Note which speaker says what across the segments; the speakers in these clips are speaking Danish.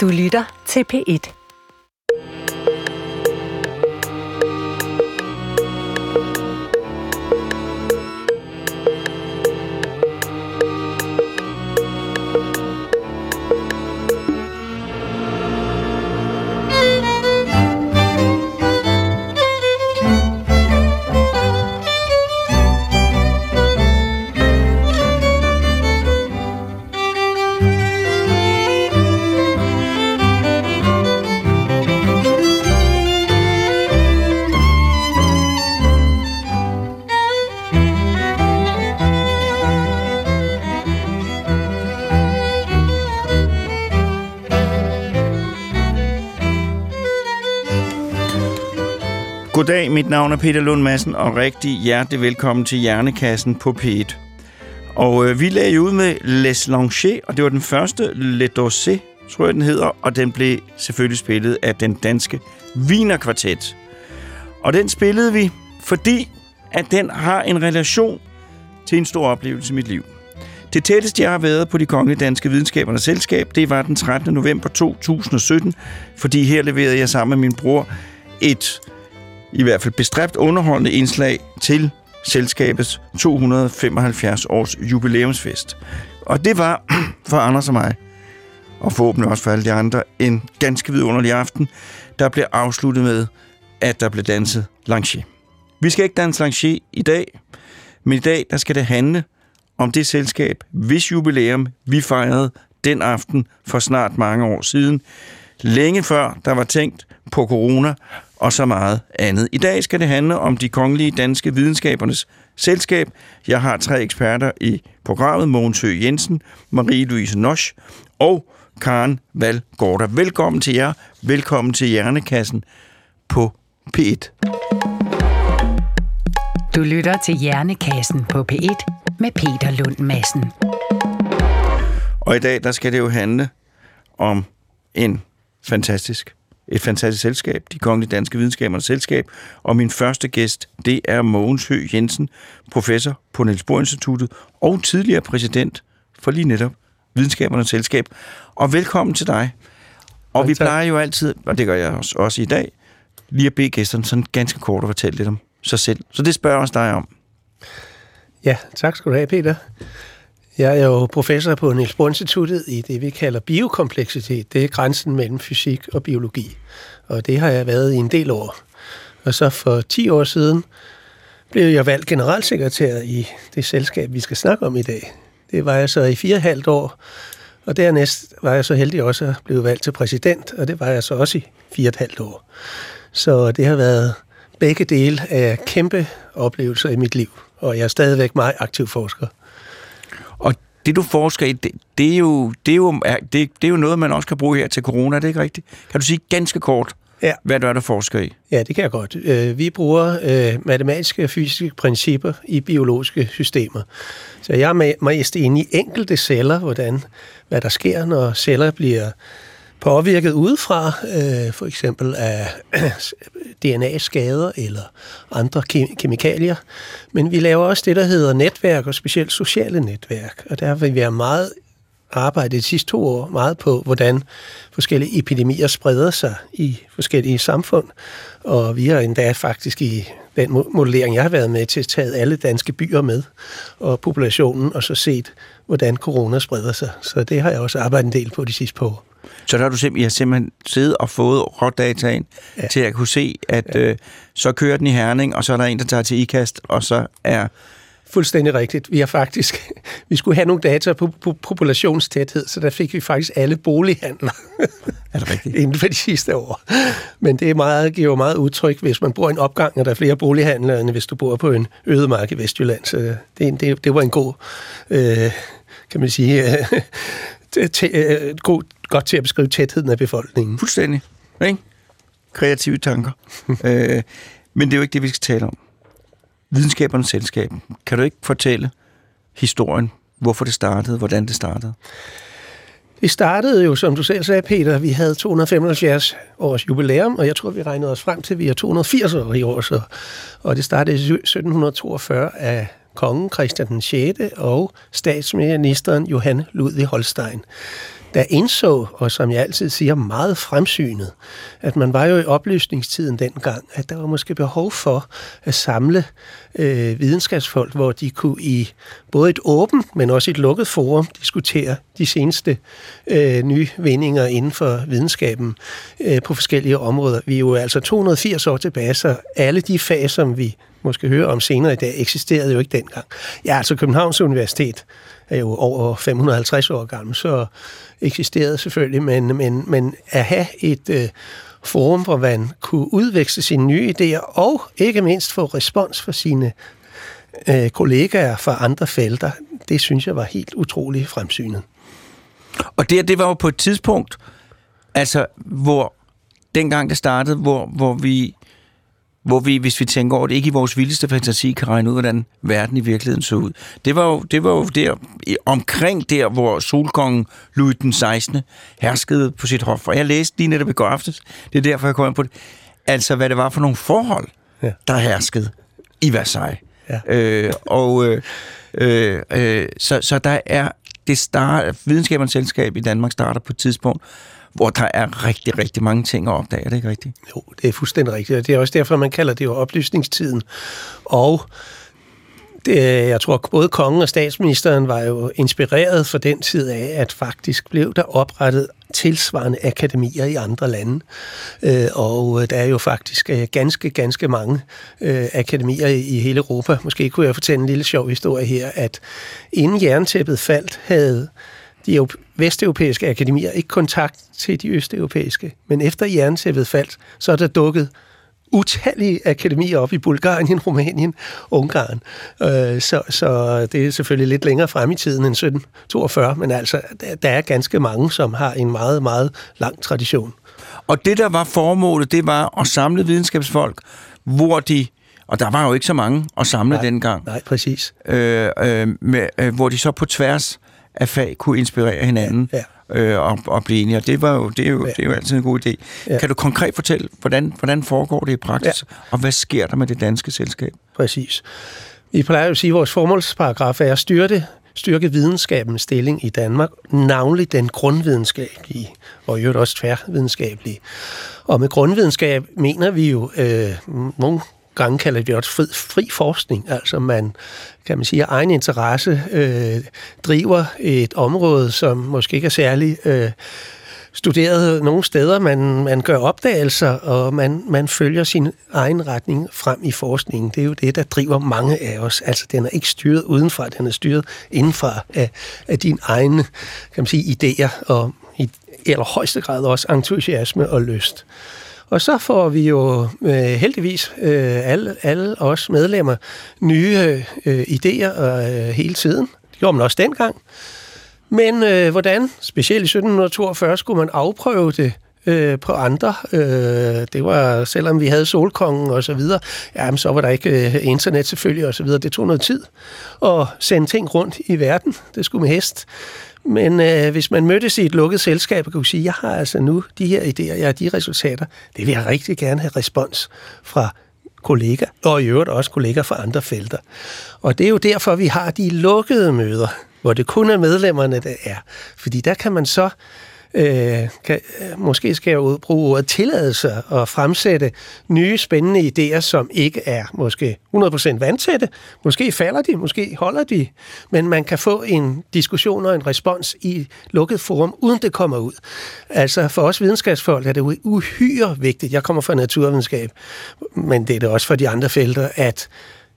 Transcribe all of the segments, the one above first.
Speaker 1: Du lytter til P1.
Speaker 2: Goddag, mit navn er Peter Lund Madsen, og rigtig hjertelig velkommen til Hjernekassen på P1. Og øh, vi lagde ud med Les Langer, og det var den første Le Dossé, tror jeg den hedder, og den blev selvfølgelig spillet af den danske Wiener Kvartet. Og den spillede vi, fordi at den har en relation til en stor oplevelse i mit liv. Det tætteste, jeg har været på de kongelige danske videnskabernes selskab, det var den 13. november 2017, fordi her leverede jeg sammen med min bror et i hvert fald bestræbt underholdende indslag til selskabets 275 års jubilæumsfest. Og det var for Anders og mig, og forhåbentlig også for alle de andre, en ganske vidunderlig aften, der blev afsluttet med, at der blev danset Lanché. Vi skal ikke danse Lanché i dag, men i dag der skal det handle om det selskab, hvis jubilæum vi fejrede den aften for snart mange år siden, længe før der var tænkt på corona og så meget andet. I dag skal det handle om de kongelige danske videnskabernes selskab. Jeg har tre eksperter i programmet, Mogens Høgh Jensen, Marie-Louise Nosch og Karen Valgårder. Velkommen til jer. Velkommen til Hjernekassen på P1.
Speaker 1: Du lytter til Hjernekassen på P1 med Peter Lund Madsen.
Speaker 2: Og i dag, der skal det jo handle om en fantastisk et fantastisk selskab, de kongelige danske videnskabernes selskab, og min første gæst, det er Mogens Høgh Jensen, professor på Niels Bohr Instituttet og tidligere præsident for lige netop videnskabernes selskab. Og velkommen til dig. Og vi plejer jo altid, og det gør jeg også, også i dag, lige at bede gæsterne sådan ganske kort at fortælle lidt om sig selv. Så det spørger jeg også dig om.
Speaker 3: Ja, tak skal du have, Peter. Jeg er jo professor på Niels Bohr Instituttet i det, vi kalder biokompleksitet. Det er grænsen mellem fysik og biologi. Og det har jeg været i en del år. Og så for 10 år siden blev jeg valgt generalsekretær i det selskab, vi skal snakke om i dag. Det var jeg så i fire og halvt år. Og dernæst var jeg så heldig også at blive valgt til præsident, og det var jeg så også i fire og et halvt år. Så det har været begge dele af kæmpe oplevelser i mit liv, og jeg er stadigvæk meget aktiv forsker.
Speaker 2: Og det, du forsker i, det, det, er jo, det, er jo, det, det er jo noget, man også kan bruge her til corona, er det ikke rigtigt? Kan du sige ganske kort, ja. hvad du er, der forsker i?
Speaker 3: Ja, det kan jeg godt. Øh, vi bruger øh, matematiske og fysiske principper i biologiske systemer. Så jeg er mest inde i enkelte celler, hvordan, hvad der sker, når celler bliver påvirket udefra, øh, for eksempel af DNA-skader eller andre kemikalier. Men vi laver også det, der hedder netværk, og specielt sociale netværk. Og der vil vi være meget arbejde de sidste to år meget på, hvordan forskellige epidemier spreder sig i forskellige samfund. Og vi har endda faktisk i den modellering, jeg har været med til, taget alle danske byer med og populationen, og så set, hvordan corona spreder sig. Så det har jeg også arbejdet en del på de sidste par år.
Speaker 2: Så der har du simpelthen, har simpelthen siddet og fået rådataen ja. til at kunne se, at ja. øh, så kører den i Herning, og så er der en, der tager til ikast, og så er...
Speaker 3: Fuldstændig rigtigt. Vi har faktisk, vi skulle have nogle data på, på populationstæthed, så der fik vi faktisk alle bolighandler.
Speaker 2: Er det rigtigt?
Speaker 3: Inden for de sidste år. Men det er meget, giver meget udtryk, hvis man bor i en opgang, og der er flere bolighandler, end hvis du bor på en ødemark i Vestjylland. Så det, det, det var en god, øh, kan man sige, øh, god godt til at beskrive tætheden af befolkningen.
Speaker 2: Fuldstændig. Ikke? Kreative tanker. øh, men det er jo ikke det, vi skal tale om. Videnskabernes selskab. Kan du ikke fortælle historien, hvorfor det startede, hvordan det startede?
Speaker 3: Det startede jo, som du selv sagde, Peter, vi havde 275 års jubilæum, og jeg tror, vi regnede os frem til, at vi er 280 år i år. Så. Og det startede i 1742 af kongen Christian den 6. og statsministeren Johan Ludvig Holstein der indså, og som jeg altid siger, meget fremsynet, at man var jo i oplysningstiden dengang, at der var måske behov for at samle øh, videnskabsfolk, hvor de kunne i både et åbent, men også et lukket forum diskutere de seneste øh, nye vendinger inden for videnskaben øh, på forskellige områder. Vi er jo altså 280 år tilbage, så alle de fag, som vi måske høre om senere i dag, eksisterede jo ikke dengang. Ja, altså Københavns Universitet er jo over 550 år gammel, så eksisterede selvfølgelig, men, men, men at have et øh, forum, hvor man kunne udveksle sine nye idéer, og ikke mindst få respons fra sine øh, kollegaer fra andre felter, det synes jeg var helt utroligt fremsynet.
Speaker 2: Og det, det var jo på et tidspunkt, altså, hvor dengang det startede, hvor, hvor vi hvor vi, hvis vi tænker over det, ikke i vores vildeste fantasi kan regne ud, hvordan verden i virkeligheden så ud. Det var jo, det var jo der, omkring der, hvor solkongen Louis den 16. herskede på sit hof. Og jeg læste lige netop i går aftes, det er derfor, jeg kom ind på det, altså hvad det var for nogle forhold, ja. der herskede i Versailles. Ja. Øh, og øh, øh, øh, så, så der er, det start, videnskabernes selskab i Danmark starter på et tidspunkt, hvor der er rigtig, rigtig mange ting at opdage. Er det ikke rigtigt?
Speaker 3: Jo, det er fuldstændig rigtigt. Det er også derfor, man kalder det jo oplysningstiden. Og det, jeg tror, både kongen og statsministeren var jo inspireret for den tid af, at faktisk blev der oprettet tilsvarende akademier i andre lande. Øh, og der er jo faktisk øh, ganske, ganske mange øh, akademier i hele Europa. Måske kunne jeg fortælle en lille sjov historie her, at inden jerntæppet faldt, havde de vesteuropæiske akademier ikke kontakt til de østeuropæiske. Men efter jerntæppet faldt, så er der dukket utallige akademier op i Bulgarien, Rumænien, Ungarn. Øh, så, så det er selvfølgelig lidt længere frem i tiden end 1742, men altså, der er ganske mange, som har en meget, meget lang tradition.
Speaker 2: Og det, der var formålet, det var at samle videnskabsfolk, hvor de og der var jo ikke så mange at samle
Speaker 3: nej,
Speaker 2: dengang.
Speaker 3: Nej, præcis.
Speaker 2: Øh, øh, med, øh, hvor de så på tværs af fag kunne inspirere hinanden ja, ja. Øh, og, og blive enige. Og det, var jo, det, er jo, ja. det er jo altid en god idé. Ja. Kan du konkret fortælle, hvordan, hvordan foregår det i praksis, ja. og hvad sker der med det danske selskab?
Speaker 3: Præcis. Vi plejer at sige, at vores formålsparagraf er at styrke, styrke videnskabens stilling i Danmark, navnlig den grundvidenskabelige, og i øvrigt også tværvidenskabelige. Og med grundvidenskab mener vi jo øh, nogle gange kalder vi også fri, fri forskning, altså man, kan man sige, af egen interesse øh, driver et område, som måske ikke er særlig øh, studeret nogle steder. Man, man gør opdagelser, og man, man følger sin egen retning frem i forskningen. Det er jo det, der driver mange af os. Altså, den er ikke styret udenfra, den er styret indenfra af, af dine egne kan man sige, idéer, og i allerhøjeste grad også entusiasme og lyst. Og så får vi jo øh, heldigvis øh, alle, alle os medlemmer nye øh, idéer øh, hele tiden. Det gjorde man også dengang. Men øh, hvordan, specielt i 1742, skulle man afprøve det øh, på andre. Øh, det var, selvom vi havde solkongen og så videre, jamen, så var der ikke øh, internet selvfølgelig og så videre. Det tog noget tid at sende ting rundt i verden. Det skulle med hest. Men øh, hvis man mødtes i et lukket selskab og kunne sige, jeg har altså nu de her idéer, jeg har de resultater, det vil jeg rigtig gerne have respons fra kollegaer, og i øvrigt også kollegaer fra andre felter. Og det er jo derfor, vi har de lukkede møder, hvor det kun er medlemmerne, der er. Fordi der kan man så øh, kan, måske skal jeg bruge ordet tilladelse og fremsætte nye spændende idéer, som ikke er måske 100% vandtætte. Måske falder de, måske holder de, men man kan få en diskussion og en respons i lukket forum, uden det kommer ud. Altså for os videnskabsfolk er det uhyre vigtigt, jeg kommer fra naturvidenskab, men det er det også for de andre felter, at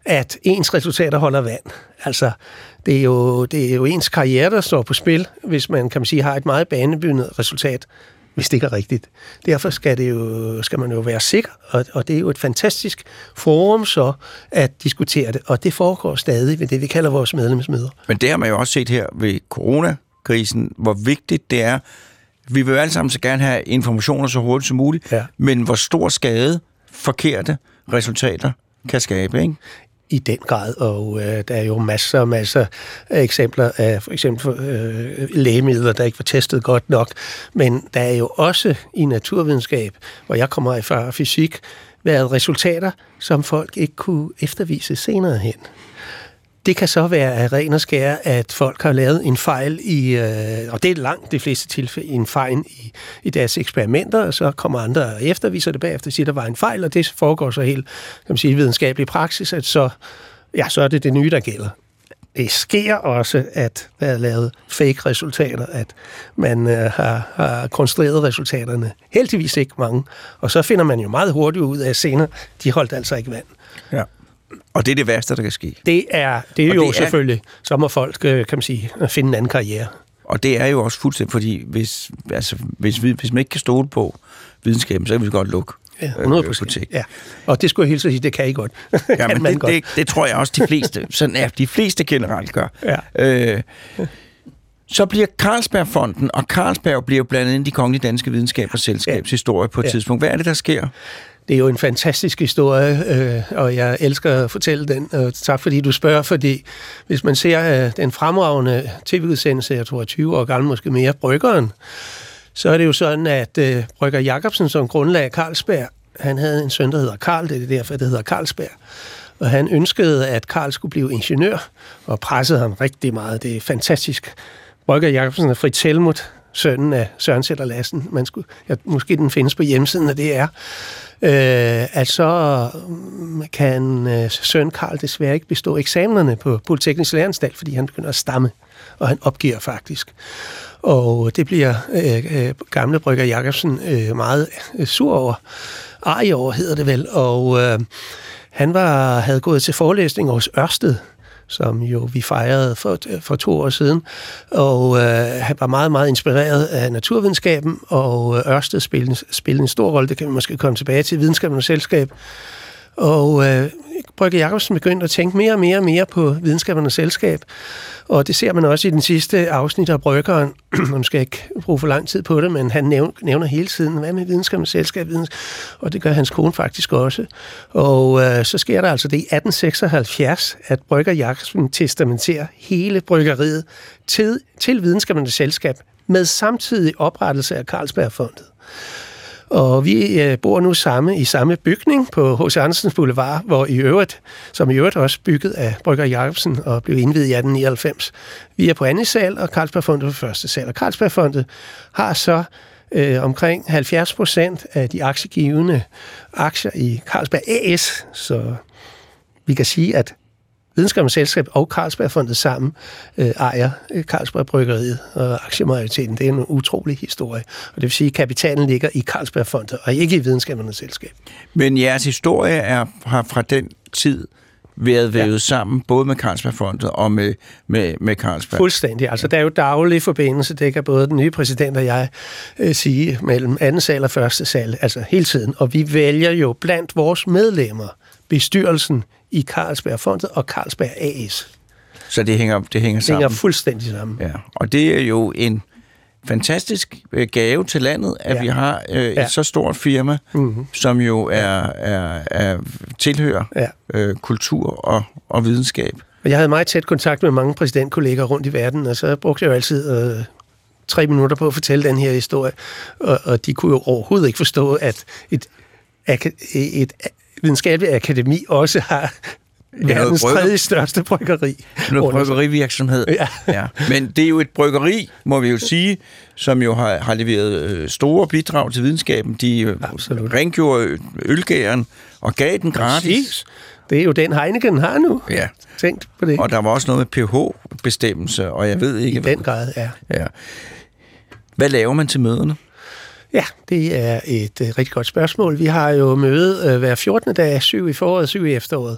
Speaker 3: at ens resultater holder vand. Altså, det er, jo, det er jo ens karriere, der står på spil, hvis man, kan man sige, har et meget banebygget resultat, hvis det ikke er rigtigt. Derfor skal, det jo, skal man jo være sikker, og, og det er jo et fantastisk forum så at diskutere det, og det foregår stadig ved det, vi kalder vores medlemsmøder.
Speaker 2: Men det har man jo også set her ved coronakrisen, hvor vigtigt det er. Vi vil jo alle sammen så gerne have informationer så hurtigt som muligt, ja. men hvor stor skade forkerte resultater kan skabe, ikke?
Speaker 3: I den grad, og øh, der er jo masser og masser af eksempler af for eksempel øh, lægemidler, der ikke var testet godt nok, men der er jo også i naturvidenskab, hvor jeg kommer fra fysik, været resultater, som folk ikke kunne eftervise senere hen. Det kan så være af ren og skære, at folk har lavet en fejl i, øh, og det er langt de fleste tilfælde, en fejl i, i deres eksperimenter, og så kommer andre og efterviser det bagefter og siger, der var en fejl, og det foregår så helt kan man sige, videnskabelig praksis, at så, ja, så er det det nye, der gælder. Det sker også, at der er lavet fake-resultater, at man øh, har, har konstrueret resultaterne. Heldigvis ikke mange. Og så finder man jo meget hurtigt ud af, at senere, de holdt altså ikke vand.
Speaker 2: Ja. Og det er det værste, der kan ske.
Speaker 3: Det er, det er
Speaker 2: Og
Speaker 3: jo
Speaker 2: det er-
Speaker 3: selvfølgelig, så må folk, øh, kan man sige, finde en anden karriere.
Speaker 2: Og det er jo også fuldstændig, fordi hvis, altså, hvis, vi, hvis man ikke kan stole på videnskaben, så kan vi godt lukke
Speaker 3: Ja,
Speaker 2: øh,
Speaker 3: 100
Speaker 2: butik.
Speaker 3: Ja. Og det skulle jeg hilse at sige, det kan I godt.
Speaker 2: Ja, men det,
Speaker 3: godt.
Speaker 2: det, det tror jeg også, de fleste, sådan er de fleste generelt gør.
Speaker 3: Ja.
Speaker 2: Øh, så bliver Carlsbergfonden, og Carlsberg bliver ind i de kongelige danske videnskabers selskabshistorie på et
Speaker 3: Ja.
Speaker 2: tidspunkt. Hvad er det, der sker?
Speaker 3: Det er jo en fantastisk historie, øh, og jeg elsker at fortælle den. Og tak fordi du spørger, fordi hvis man ser øh, den fremragende tv-udsendelse, jeg tror er 20 år gammel, måske mere, Bryggeren, så er det jo sådan, at øh, Brygger Jacobsen, som grundlag Carlsberg, han havde en søn, der hedder Karl, det er derfor, det hedder Carlsberg. Og han ønskede, at Karl skulle blive ingeniør, og pressede ham rigtig meget. Det er fantastisk. Brygger Jacobsen er Fritz Helmut, sønnen af Søren Sætter Lassen. Man skulle, ja, måske den findes på hjemmesiden, og det er. Øh, at så mm, kan øh, søn Karl desværre ikke bestå eksamenerne på Polyteknisk Læreranstalt, fordi han begynder at stamme, og han opgiver faktisk. Og det bliver øh, øh, gamle Brygger Jacobsen øh, meget øh, sur over. Arg over hedder det vel. Og øh, han var, havde gået til forelæsning hos Ørsted, som jo vi fejrede for, øh, for to år siden. Og øh, han var meget, meget inspireret af naturvidenskaben, og øh, Ørsted spillede, spillede en stor rolle. Det kan vi måske komme tilbage til, videnskabens selskab. Og øh, Brygge Jacobsen begyndte at tænke mere og mere og mere på videnskabernes selskab. Og det ser man også i den sidste afsnit af Bryggeren. Nu skal jeg ikke bruge for lang tid på det, men han nævner, hele tiden, hvad med videnskabernes selskab? Og det gør hans kone faktisk også. Og øh, så sker der altså det i 1876, at Brygger Jacobsen testamenterer hele bryggeriet til, til videnskabernes selskab med samtidig oprettelse af Carlsbergfondet. Og vi øh, bor nu samme i samme bygning på H.C. Andersens Boulevard, hvor i øvrigt, som i øvrigt også bygget af Brygger Jacobsen og blev indvidet i 1899. Vi er på anden sal, og Carlsbergfondet på første sal. Og Carlsbergfondet har så øh, omkring 70 procent af de aktiegivende aktier i Carlsberg AS, så vi kan sige, at Videnskabens Selskab og Carlsbergfondet sammen øh, ejer øh, Carlsberg Bryggeriet og aktiemajoriteten. Det er en utrolig historie. Og det vil sige, at kapitalen ligger i Carlsbergfondet og ikke i Videnskabernes Selskab.
Speaker 2: Men jeres historie er, har fra den tid været vævet ja. sammen, både med Carlsbergfondet og med, med, med Carlsberg.
Speaker 3: Fuldstændig. Altså, der er jo daglig forbindelse, det kan både den nye præsident og jeg øh, sige, mellem anden sal og første sal, altså hele tiden. Og vi vælger jo blandt vores medlemmer bestyrelsen i Carlsbergfondet og Carlsberg AS.
Speaker 2: Så det hænger, det hænger
Speaker 3: Det
Speaker 2: sammen.
Speaker 3: hænger fuldstændig sammen.
Speaker 2: Ja, og det er jo en fantastisk øh, gave til landet, at ja. Vi har øh, et
Speaker 3: Ja.
Speaker 2: så stort firma,
Speaker 3: Mhm.
Speaker 2: som jo er, er, er tilhører
Speaker 3: Ja.
Speaker 2: øh, kultur og, og videnskab.
Speaker 3: Og jeg havde meget tæt kontakt med mange præsidentkolleger rundt i verden, og så brugte jeg jo altid øh, tre minutter på at fortælle den her historie, og, og de kunne jo overhovedet ikke forstå, at et, aka- et videnskabeligt akademi også har verdens
Speaker 2: brygger-
Speaker 3: tredje største bryggeri.
Speaker 2: Noget bryggerivirksomhed.
Speaker 3: Ja.
Speaker 2: ja. Men det er jo et bryggeri, må vi jo sige, som jo har, har leveret øh, store bidrag til videnskaben. De øh,
Speaker 3: Absolut.
Speaker 2: rengjorde ølgæren og gav den gratis.
Speaker 3: Præcis. Det er jo den Heineken har nu.
Speaker 2: Ja.
Speaker 3: Tænkt på det.
Speaker 2: Og der var også noget med pH-bestemmelse, og jeg ved
Speaker 3: I
Speaker 2: ikke...
Speaker 3: den grad, ja.
Speaker 2: Ja. Hvad laver man til møderne?
Speaker 3: Ja, det er et uh, rigtig godt spørgsmål. Vi har jo møde uh, hver 14. dag, syv i foråret, syv i efteråret.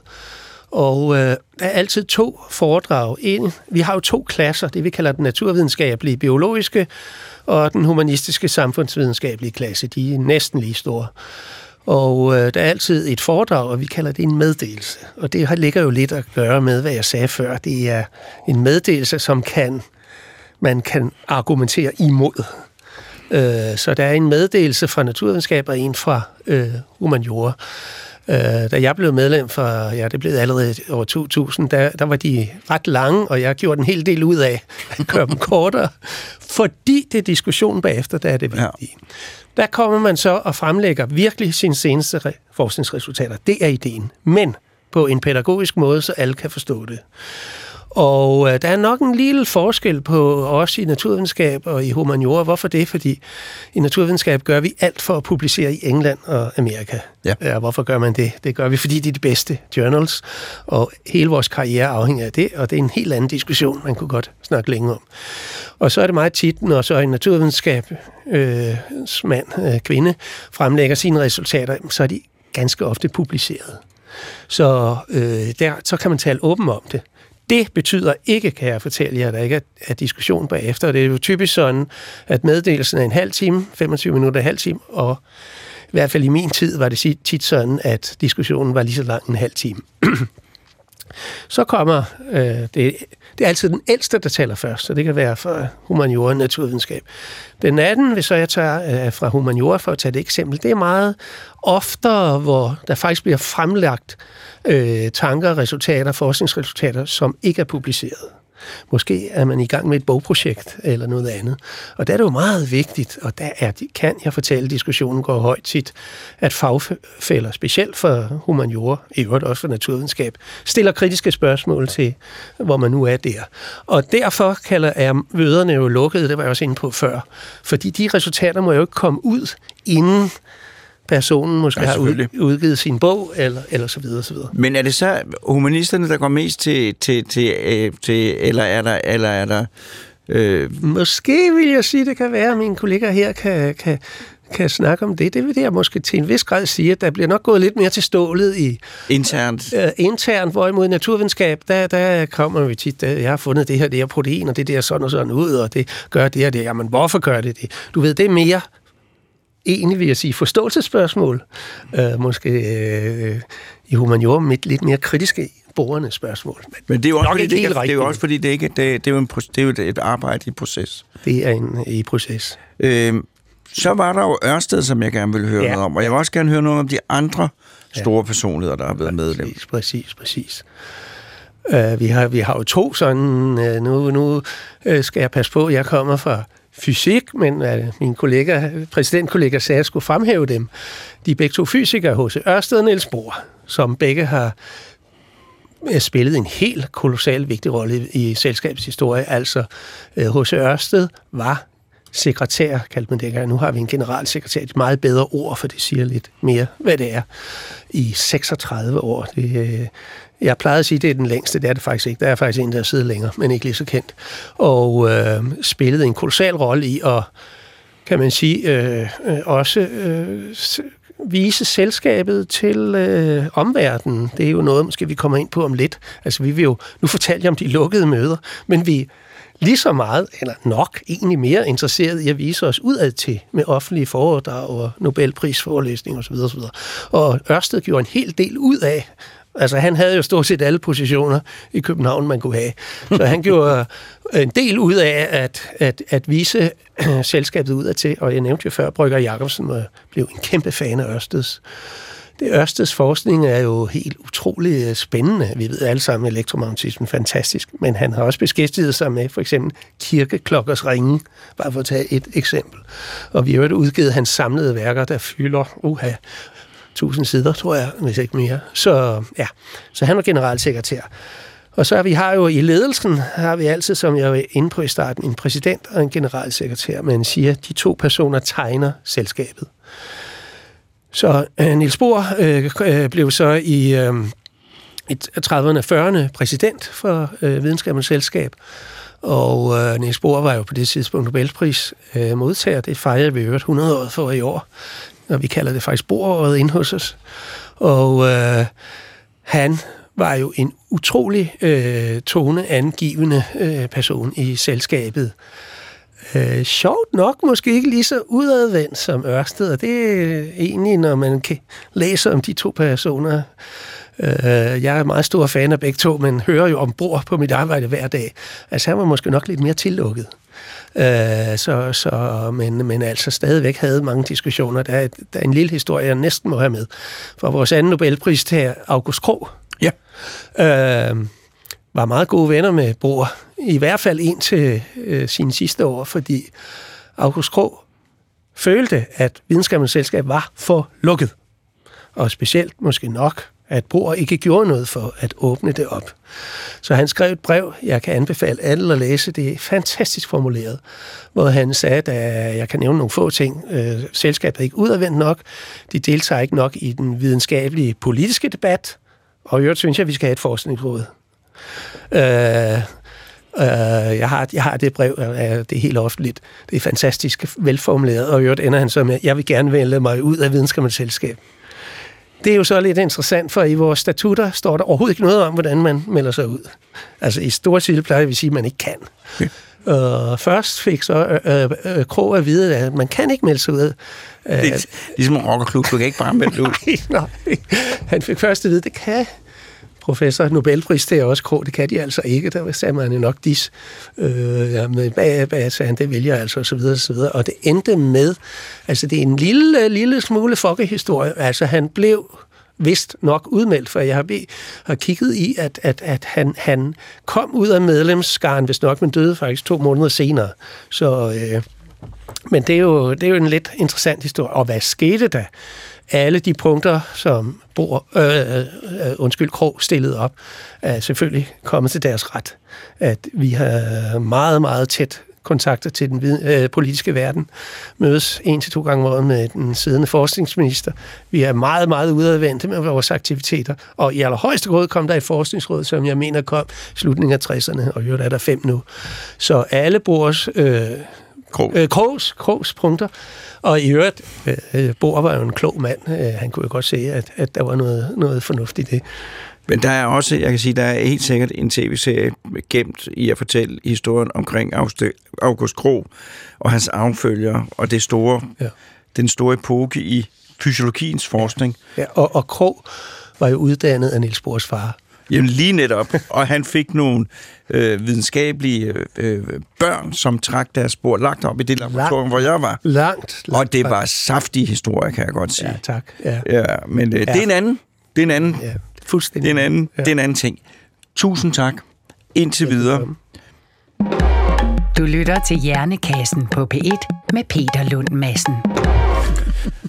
Speaker 3: Og uh, der er altid to foredrag. En, vi har jo to klasser, det vi kalder den naturvidenskabelige biologiske og den humanistiske samfundsvidenskabelige klasse. De er næsten lige store. Og øh, der er altid et foredrag, og vi kalder det en meddelelse. Og det har- ligger jo lidt at gøre med, hvad jeg sagde før. Det er en meddelelse, som kan man kan argumentere imod. Øh, så der er en meddelelse fra naturvidenskab og en fra øh, humaniora. Øh, da jeg blev medlem for, ja, det blev allerede over 2000, der, der var de ret lange, og jeg gjorde en hel del ud af at gøre dem kortere, fordi det er diskussionen bagefter, der er det
Speaker 2: Ja.
Speaker 3: vigtige. Der kommer man så og fremlægger virkelig sine seneste re- forskningsresultater. Det er ideen. Men på en pædagogisk måde, så alle kan forstå det. Og øh, der er nok en lille forskel på os i naturvidenskab og i humaniora. Hvorfor det? Fordi i naturvidenskab gør vi alt for at publicere i England og Amerika.
Speaker 2: Ja.
Speaker 3: ja hvorfor gør man det? Det gør vi, fordi det er de bedste journals, og hele vores karriere afhænger af det, og det er en helt anden diskussion, man kunne godt snakke længe om. Og så er det meget tit, når så en naturvidenskab øh, mand, øh, kvinde, fremlægger sine resultater, så er de ganske ofte publiceret. Så øh, der, så kan man tale åben om det. Det betyder ikke, kan jeg fortælle jer, at der ikke er, er diskussion bagefter. Det er jo typisk sådan, at meddelelsen er en halv time, 25 minutter, en halv time, og i hvert fald i min tid var det tit sådan, at diskussionen var lige så lang en halv time. så kommer, øh, det, det er altid den ældste, der taler først, så det kan være fra humaniora og naturvidenskab. Den anden, hvis så jeg tager øh, fra humaniora for at tage et eksempel, det er meget oftere, hvor der faktisk bliver fremlagt øh, tanker, resultater, forskningsresultater, som ikke er publiceret. Måske er man i gang med et bogprojekt eller noget andet. Og der er det jo meget vigtigt, og der er, kan jeg fortælle, at diskussionen går højt tit, at fagfælder, specielt for humaniora, i øvrigt også for naturvidenskab, stiller kritiske spørgsmål til, hvor man nu er der. Og derfor kalder er møderne jo lukkede, det var jeg også inde på før, fordi de resultater må jo ikke komme ud, inden personen måske ja, har udgivet sin bog, eller, eller så videre, så videre.
Speaker 2: Men er det så humanisterne, der går mest til, til, til, øh, til eller er der, eller er der
Speaker 3: Øh... Måske vil jeg sige, det kan være, at mine kolleger her kan, kan, kan snakke om det. Det vil jeg måske til en vis grad sige, at der bliver nok gået lidt mere til stålet i...
Speaker 2: Internt?
Speaker 3: Øh, internt, hvorimod naturvidenskab, der, der kommer vi tit, der, jeg har fundet det her, det her protein, og det der sådan og sådan ud, og det gør det og det. Jamen, hvorfor gør det det? Du ved, det er mere egentlig, vil jeg sige, forståelsesspørgsmål. Øh, måske øh, i humaniora med lidt mere kritiske borgerne spørgsmål.
Speaker 2: Men, Men det er jo også, fordi det, ikke, det er jo også fordi, det, ikke, det, det, er jo en, det er jo et arbejde i proces.
Speaker 3: Det er en i proces.
Speaker 2: Øh, så var der jo Ørsted, som jeg gerne vil høre ja. noget om, og jeg vil også gerne høre noget om de andre store ja. personligheder, der har været med
Speaker 3: Præcis, præcis, præcis. Uh, vi, har, vi har jo to sådan, uh, nu, nu uh, skal jeg passe på, jeg kommer fra fysik, men uh, min kollega, præsidentkollega sagde, at jeg skulle fremhæve dem. De er begge to fysikere, H.C. Ørsted og Niels Bohr, som begge har øh, spillet en helt kolossal vigtig rolle i, i selskabets historie. Altså, øh, H.C. Ørsted var sekretær, kaldte man det Nu har vi en generalsekretær, et meget bedre ord, for det siger lidt mere, hvad det er, i 36 år. Det, øh, jeg plejede at sige, at det er den længste, det er det faktisk ikke. Der er faktisk en, der sidder længere, men ikke lige så kendt. Og øh, spillede en kolossal rolle i at, kan man sige, øh, øh, også øh, vise selskabet til øh, omverdenen. Det er jo noget, måske vi kommer ind på om lidt. Altså, vi vil jo, nu fortalte jer om de lukkede møder, men vi lige så meget, eller nok egentlig mere interesseret i at vise os udad til med offentlige foredrag og Nobelprisforelæsning osv. osv. Og Ørsted gjorde en hel del ud af, Altså, han havde jo stort set alle positioner i København, man kunne have. Så han gjorde en del ud af at, at, at vise selskabet udad til, og jeg nævnte jo før, Brygger Jacobsen blev en kæmpe fan af Ørsteds det Ørsteds forskning er jo helt utrolig øh, spændende. Vi ved alle sammen, at elektromagnetismen er fantastisk, men han har også beskæftiget sig med for eksempel kirkeklokkers ringe, bare for at tage et eksempel. Og vi har jo udgivet hans samlede værker, der fylder uha, tusind sider, tror jeg, hvis ikke mere. Så ja, så han var generalsekretær. Og så har vi har jo i ledelsen, har vi altid, som jeg var inde på i starten, en præsident og en generalsekretær, men siger, at de to personer tegner selskabet. Så øh, Niels Bohr øh, øh, blev så i øh, 30'erne og 40'erne præsident for øh, Videnskabens Selskab, og øh, Niels Bohr var jo på det tidspunkt Nobelpris øh, modtager. Det fejrede vi øvrigt 100 år for i år, og vi kalder det faktisk Bohråret inde hos os. Og øh, han var jo en utrolig øh, toneangivende øh, person i selskabet. Øh, sjovt nok måske ikke lige så udadvendt som Ørsted, og det er egentlig, når man kan læse om de to personer. Øh, jeg er meget stor fan af begge to, men hører jo ombord på mit arbejde hver dag. Altså han var måske nok lidt mere tillukket. Øh, så, så, men, men altså stadigvæk havde mange diskussioner. Der er, der er en lille historie, jeg næsten må have med. For vores anden Nobelpris til August Krog.
Speaker 2: Ja.
Speaker 3: Øh, var meget gode venner med Bohr, i hvert fald indtil øh, sine sidste år, fordi August Krog følte, at videnskabens selskab var for lukket. Og specielt måske nok at Bohr ikke gjorde noget for at åbne det op. Så han skrev et brev, jeg kan anbefale alle at læse, det er fantastisk formuleret, hvor han sagde, at øh, jeg kan nævne nogle få ting. Øh, selskabet er ikke udadvendt nok, de deltager ikke nok i den videnskabelige politiske debat, og i øvrigt synes jeg, at vi skal have et forskningsråd. Øh, Øh, jeg, har, jeg har det brev, øh, det er helt offentligt. Det er fantastisk velformuleret, og i øvrigt ender han så med, jeg vil gerne vælge mig ud af videnskabens selskab. Det er jo så lidt interessant, for i vores statutter står der overhovedet ikke noget om, hvordan man melder sig ud. Altså i store stil plejer vi at sige, at man ikke kan. Okay. Uh, først fik så uh, uh, Krog at vide, at man kan ikke melde sig ud.
Speaker 2: Uh, det er ligesom en rockerklub, du kan ikke bare melde ud.
Speaker 3: nej, nej. Han fik først at vide, at det kan professor Nobelpris, det er også Krog, det kan de altså ikke. Der sagde man jo nok dis. Øh, ja, men hvad, hvad sagde han, det vælger altså, og så videre, og så videre. Og det endte med, altså det er en lille, lille smule folkehistorie. Altså han blev vist nok udmeldt, for jeg har, har kigget i, at, at, at han, han kom ud af medlemsskaren, hvis nok, men døde faktisk to måneder senere. Så, øh, men det er, jo, det er jo en lidt interessant historie. Og hvad skete der? Alle de punkter, som Bor, øh, øh, øh undskyld, Krog stillede op, er selvfølgelig kommet til deres ret. At vi har meget, meget tæt kontakter til den øh, politiske verden, mødes en til to gange om året med den siddende forskningsminister. Vi er meget, meget udadvendte med vores aktiviteter, og i allerhøjeste grad kom der et forskningsråd, som jeg mener kom i slutningen af 60'erne, og jo er der fem nu. Så alle Bors øh, Krog. øh, Krogs, Krogs punkter og i øvrigt, øh, Bohr var jo en klog mand. Øh, han kunne jo godt se, at, at der var noget, noget fornuftigt i det.
Speaker 2: Men der er også, jeg kan sige, der er helt sikkert en tv-serie gemt i at fortælle historien omkring August Krog og hans affølgere og det store, ja. den store epoke i fysiologiens forskning.
Speaker 3: Ja, og, og Krog var jo uddannet af Niels Bohrs far.
Speaker 2: Jamen lige netop. Og han fik nogle øh, videnskabelige øh, børn, som trak deres spor lagt op i det laboratorium, hvor jeg var.
Speaker 3: Langt,
Speaker 2: langt. Og det var saftige historie, kan jeg godt sige.
Speaker 3: Ja, tak. Ja,
Speaker 2: ja men øh, ja. det er en anden. Det er en anden. Ja,
Speaker 3: fuldstændig.
Speaker 2: Det er en anden, ja. det er en anden ting. Tusind tak. Indtil videre.
Speaker 1: Du lytter til Hjernekassen på P1 med Peter Lund Madsen.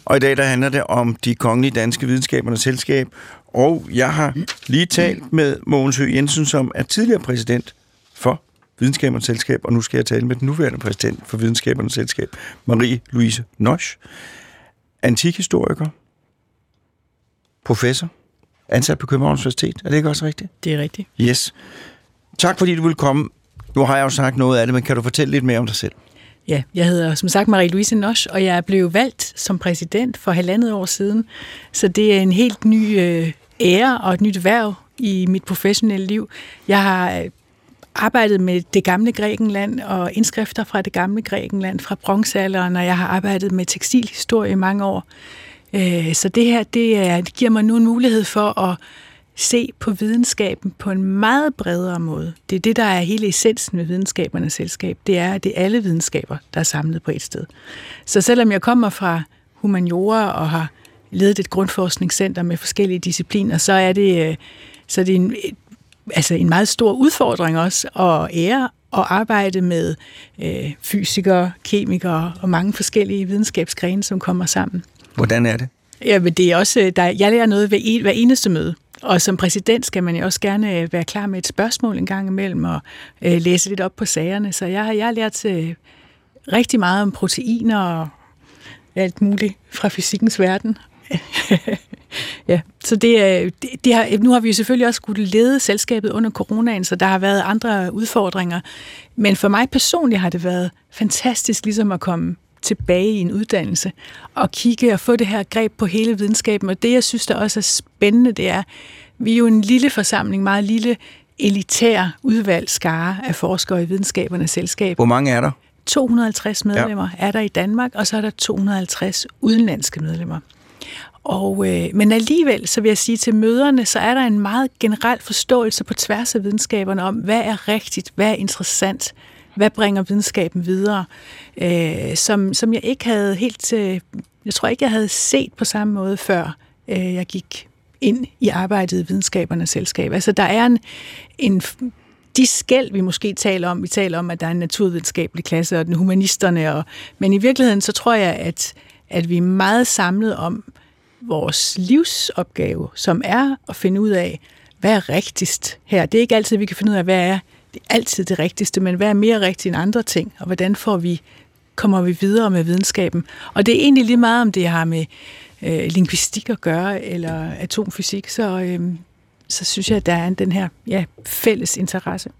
Speaker 2: Og i dag der handler det om de kongelige danske videnskabernes selskab, og jeg har lige talt med Mogens Høgh Jensen, som er tidligere præsident for Videnskabernes Selskab, og nu skal jeg tale med den nuværende præsident for Videnskabernes Selskab, Marie-Louise Nosch, antikhistoriker, professor, ansat på Københavns Universitet. Er det ikke også rigtigt?
Speaker 4: Det er rigtigt.
Speaker 2: Yes. Tak fordi du vil komme. Nu har jeg jo sagt noget af det, men kan du fortælle lidt mere om dig selv?
Speaker 4: Ja, jeg hedder som sagt Marie-Louise Nosch, og jeg blev valgt som præsident for halvandet år siden. Så det er en helt ny øh, ære og et nyt værv i mit professionelle liv. Jeg har øh, arbejdet med det gamle Grækenland og indskrifter fra det gamle Grækenland fra bronzealderen, og jeg har arbejdet med tekstilhistorie i mange år. Øh, så det her det, er, det giver mig nu en mulighed for at se på videnskaben på en meget bredere måde. Det er det, der er hele essensen med videnskabernes selskab. Det er, at det er alle videnskaber, der er samlet på et sted. Så selvom jeg kommer fra humaniora og har ledet et grundforskningscenter med forskellige discipliner, så er det, øh, så er det en, altså en meget stor udfordring også at ære og arbejde med øh, fysikere, kemikere og mange forskellige videnskabsgrene, som kommer sammen.
Speaker 2: Hvordan er det?
Speaker 4: Ja, men det er også, der, jeg lærer noget ved hver eneste møde. Og som præsident skal man jo også gerne øh, være klar med et spørgsmål en gang imellem og øh, læse lidt op på sagerne. Så jeg, jeg har lært øh, rigtig meget om proteiner og alt muligt fra fysikkens verden. ja, så det, det, det har, nu har vi jo selvfølgelig også skulle lede selskabet under coronaen, så der har været andre udfordringer. Men for mig personligt har det været fantastisk ligesom at komme tilbage i en uddannelse og kigge og få det her greb på hele videnskaben. Og det, jeg synes, der også er spændende, det er, vi er jo en lille forsamling, meget lille elitær udvalgt skare af forskere i videnskabernes selskab.
Speaker 2: Hvor mange er der?
Speaker 4: 250 medlemmer ja. er der i Danmark, og så er der 250 udenlandske medlemmer. Og, øh, men alligevel, så vil jeg sige til møderne, så er der en meget generel forståelse på tværs af videnskaberne om, hvad er rigtigt, hvad er interessant, hvad bringer videnskaben videre, øh, som, som jeg ikke havde helt, øh, jeg tror ikke, jeg havde set på samme måde før øh, jeg gik ind i arbejdet i videnskabernes selskab. Altså der er en, en de skæld, vi måske taler om, vi taler om, at der er en naturvidenskabelig klasse og den humanisterne, og, men i virkeligheden så tror jeg, at, at vi er meget samlet om, vores livsopgave, som er at finde ud af, hvad er rigtigst her. Det er ikke altid, vi kan finde ud af, hvad er det er altid det rigtigste, men hvad er mere rigtigt end andre ting, og hvordan får vi, kommer vi videre med videnskaben. Og det er egentlig lige meget, om det har med øh, linguistik at gøre, eller atomfysik, så, øh, så synes jeg, at der er den her ja, fælles interesse.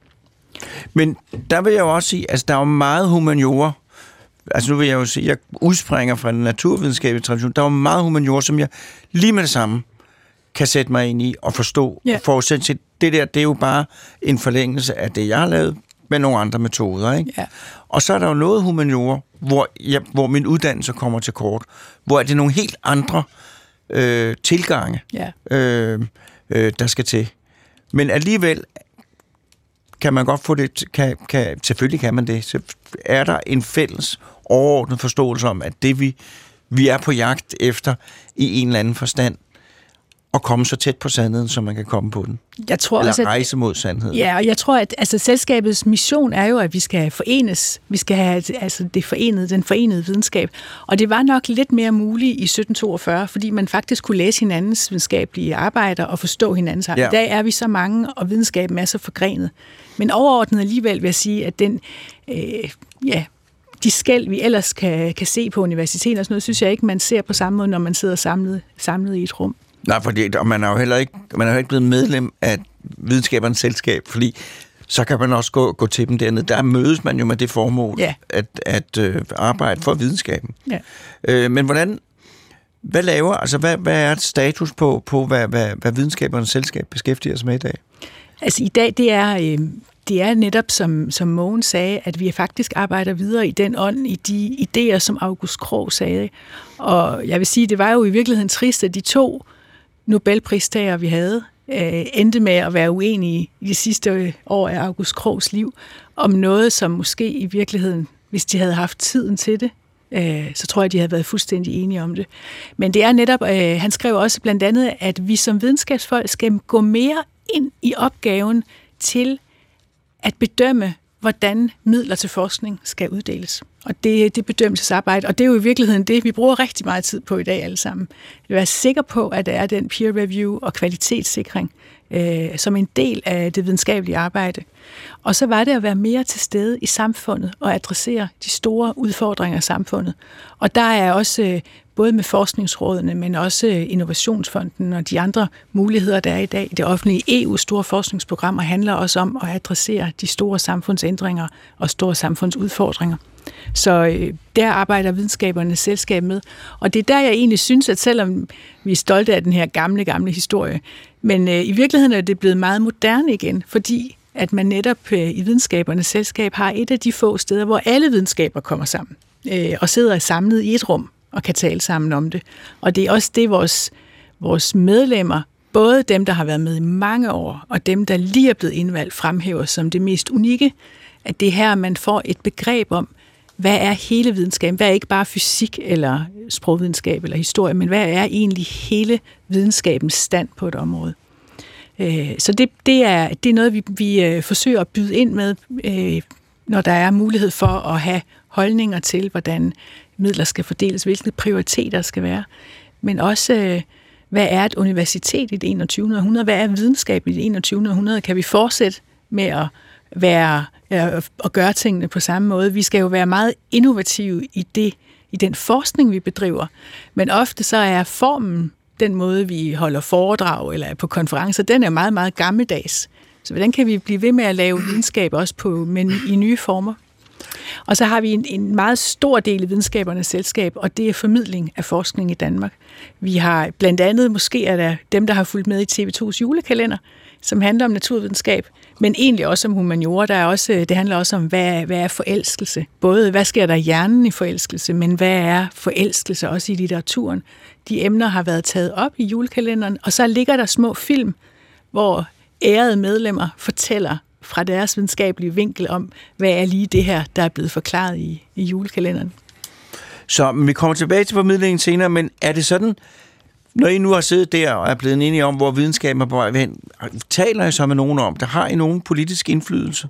Speaker 2: Men der vil jeg jo også sige, altså der er jo meget humaniora, altså nu vil jeg jo sige, jeg udspringer fra den naturvidenskabelige tradition, der er jo meget humaniora, som jeg lige med det samme kan sætte mig ind i og forstå.
Speaker 4: Ja.
Speaker 2: Og forudsætte det der, det er jo bare en forlængelse af det, jeg har lavet med nogle andre metoder. Ikke?
Speaker 4: Ja.
Speaker 2: Og så er der jo noget humaniora, hvor, jeg, hvor min uddannelse kommer til kort, hvor er det nogle helt andre øh, tilgange,
Speaker 4: Ja.
Speaker 2: øh, øh, der skal til. Men alligevel kan man godt få det, kan, kan, selvfølgelig kan man det, så er der en fælles overordnet forståelse om, at det vi, vi er på jagt efter i en eller anden forstand, at komme så tæt på sandheden, som man kan komme på den.
Speaker 4: Jeg tror
Speaker 2: Eller
Speaker 4: også, at
Speaker 2: rejse mod sandheden.
Speaker 4: Ja, og jeg tror, at altså, selskabets mission er jo, at vi skal forenes. Vi skal have altså, det forenede, den forenede videnskab. Og det var nok lidt mere muligt i 1742, fordi man faktisk kunne læse hinandens videnskabelige arbejder og forstå hinandens arbejder.
Speaker 2: Ja.
Speaker 4: Ja. I dag er vi så mange, og videnskaben er så forgrenet. Men overordnet alligevel vil jeg sige, at den... Øh, ja, de skæld, vi ellers kan, kan se på universiteter og sådan noget, synes jeg ikke, man ser på samme måde, når man sidder samlet, samlet i et rum.
Speaker 2: Nej, fordi og man er jo heller ikke, man er jo ikke blevet medlem af videnskabernes selskab, fordi så kan man også gå, gå til dem dernede. Der mødes man jo med det formål
Speaker 4: Ja.
Speaker 2: at, at øh, arbejde for videnskaben.
Speaker 4: Ja.
Speaker 2: Øh, men hvordan, hvad laver, altså hvad, hvad er status på, på hvad, hvad, hvad videnskabernes selskab beskæftiger sig med i dag?
Speaker 4: Altså i dag, det er, øh, det er netop, som, som Mogen sagde, at vi faktisk arbejder videre i den ånd, i de idéer, som August Krog sagde. Og jeg vil sige, det var jo i virkeligheden trist, at de to Nobelpristager, vi havde, øh, endte med at være uenige i de sidste år af August Krogs liv, om noget, som måske i virkeligheden, hvis de havde haft tiden til det, øh, så tror jeg, de havde været fuldstændig enige om det. Men det er netop, øh, han skrev også blandt andet, at vi som videnskabsfolk skal gå mere ind i opgaven til at bedømme, hvordan midler til forskning skal uddeles. Og det, det bedømmelsesarbejde, og det er jo i virkeligheden det, vi bruger rigtig meget tid på i dag alle sammen. Vi er sikker på, at der er den peer review og kvalitetssikring øh, som en del af det videnskabelige arbejde. Og så var det at være mere til stede i samfundet og adressere de store udfordringer i samfundet. Og der er også øh, både med forskningsrådene, men også øh, Innovationsfonden og de andre muligheder, der er i dag. Det offentlige EU's store forskningsprogrammer handler også om at adressere de store samfundsændringer og store samfundsudfordringer. Så øh, der arbejder videnskabernes selskab med. Og det er der, jeg egentlig synes, at selvom vi er stolte af den her gamle, gamle historie, men øh, i virkeligheden er det blevet meget moderne igen, fordi at man netop i videnskabernes selskab har et af de få steder, hvor alle videnskaber kommer sammen øh, og sidder samlet i et rum og kan tale sammen om det. Og det er også det, vores, vores medlemmer, både dem, der har været med i mange år, og dem, der lige er blevet indvalgt, fremhæver som det mest unikke, at det er her, man får et begreb om, hvad er hele videnskaben? Hvad er ikke bare fysik eller sprogvidenskab eller historie, men hvad er egentlig hele videnskabens stand på et område? Øh, så det, det, er, det er noget, vi, vi øh, forsøger at byde ind med, øh, når der er mulighed for at have holdninger til, hvordan midler skal fordeles, hvilke prioriteter skal være, men også, øh, hvad er et universitet i det 21. århundrede? Hvad er videnskab i det 21. århundrede? Kan vi fortsætte med at være øh, og gøre tingene på samme måde. Vi skal jo være meget innovative i det, i den forskning, vi bedriver. Men ofte så er formen, den måde, vi holder foredrag eller er på konferencer, den er meget, meget gammeldags. Så hvordan kan vi blive ved med at lave videnskab også på, men i nye former? Og så har vi en, en meget stor del af videnskabernes selskab, og det er formidling af forskning i Danmark. Vi har blandt andet, måske er der dem, der har fulgt med i TV2's julekalender, som handler om naturvidenskab, men egentlig også om humaniora. Der er også, det handler også om, hvad, hvad er forelskelse? Både, hvad sker der i hjernen i forelskelse, men hvad er forelskelse også i litteraturen? De emner har været taget op i julekalenderen, og så ligger der små film, hvor ærede medlemmer fortæller fra deres videnskabelige vinkel om, hvad er lige det her, der er blevet forklaret i, i julekalenderen.
Speaker 2: Så vi kommer tilbage til formidlingen senere, men er det sådan, når I nu har siddet der og er blevet enige om, hvor videnskaben er på vej hen, taler I så med nogen om, der har I nogen politisk indflydelse?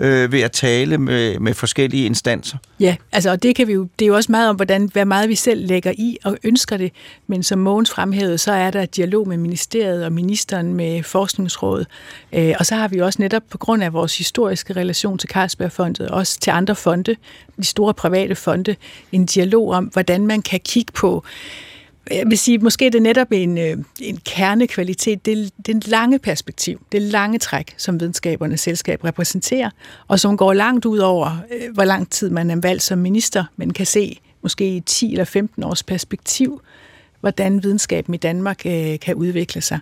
Speaker 2: Øh, ved at tale med, med forskellige instanser.
Speaker 4: Ja, altså og det kan vi jo, det er jo også meget om, hvordan, hvad meget vi selv lægger i og ønsker det, men som Mogens fremhævede, så er der dialog med ministeriet og ministeren med forskningsrådet, øh, og så har vi også netop på grund af vores historiske relation til Carlsbergfondet, også til andre fonde, de store private fonde, en dialog om, hvordan man kan kigge på jeg vil sige, måske er det netop en, øh, en kernekvalitet, det det lange perspektiv, det lange træk, som videnskabernes selskab repræsenterer, og som går langt ud over, øh, hvor lang tid man er valgt som minister, men kan se måske i 10 eller 15 års perspektiv, hvordan videnskaben i Danmark øh, kan udvikle sig.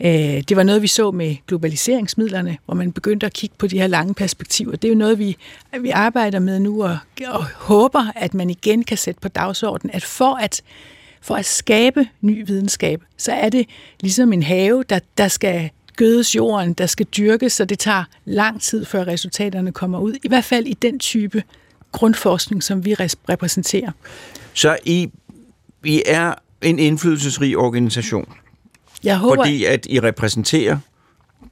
Speaker 4: Øh, det var noget, vi så med globaliseringsmidlerne, hvor man begyndte at kigge på de her lange perspektiver. Det er jo noget, vi, vi arbejder med nu og, og håber, at man igen kan sætte på dagsordenen, at for at for at skabe ny videnskab, så er det ligesom en have, der, der skal gødes jorden, der skal dyrkes, så det tager lang tid, før resultaterne kommer ud. I hvert fald i den type grundforskning, som vi repræsenterer.
Speaker 2: Så I, I er en indflydelsesrig organisation?
Speaker 4: Jeg håber,
Speaker 2: fordi at I repræsenterer,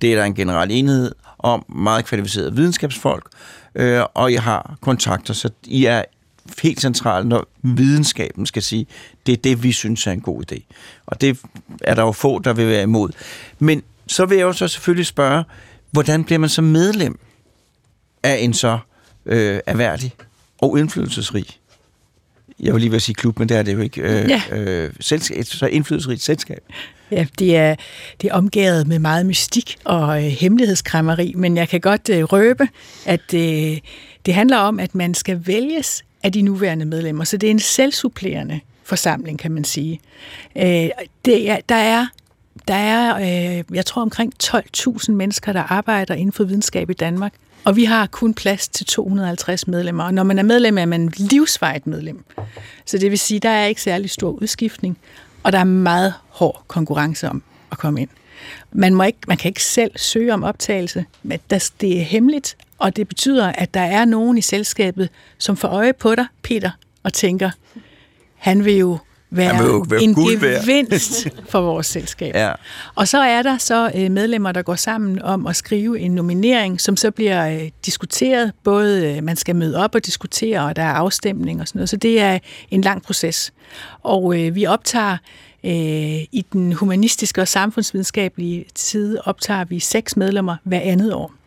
Speaker 2: det er der en generel enhed om, meget kvalificerede videnskabsfolk, øh, og I har kontakter, så I er helt centralt, når videnskaben skal sige, det er det, vi synes er en god idé. Og det er der jo få, der vil være imod. Men så vil jeg jo så selvfølgelig spørge, hvordan bliver man så medlem af en så øh, erhverdig og indflydelsesrig jeg vil lige vil sige klub, men det er det jo ikke. Øh, ja. øh, selskab, så indflydelsesrigt selskab.
Speaker 4: Ja, det er, det er omgået med meget mystik og øh, hemmelighedskræmmeri, men jeg kan godt øh, røbe, at øh, det handler om, at man skal vælges af de nuværende medlemmer. Så det er en selvsupplerende forsamling, kan man sige. Øh, det er, der er, der er øh, jeg tror, omkring 12.000 mennesker, der arbejder inden for videnskab i Danmark, og vi har kun plads til 250 medlemmer. Og når man er medlem, er man livsvejt medlem. Så det vil sige, der er ikke særlig stor udskiftning, og der er meget hård konkurrence om at komme ind. Man, må ikke, man kan ikke selv søge om optagelse, men det er hemmeligt, og det betyder, at der er nogen i selskabet, som får øje på dig, Peter, og tænker, han vil jo være, vil jo være en gevinst for vores selskab. Ja. Og så er der så øh, medlemmer, der går sammen om at skrive en nominering, som så bliver øh, diskuteret. Både øh, man skal møde op og diskutere, og der er afstemning og sådan noget. Så det er en lang proces. Og vi optager i den humanistiske og samfundsvidenskabelige side optager vi seks medlemmer hver andet år.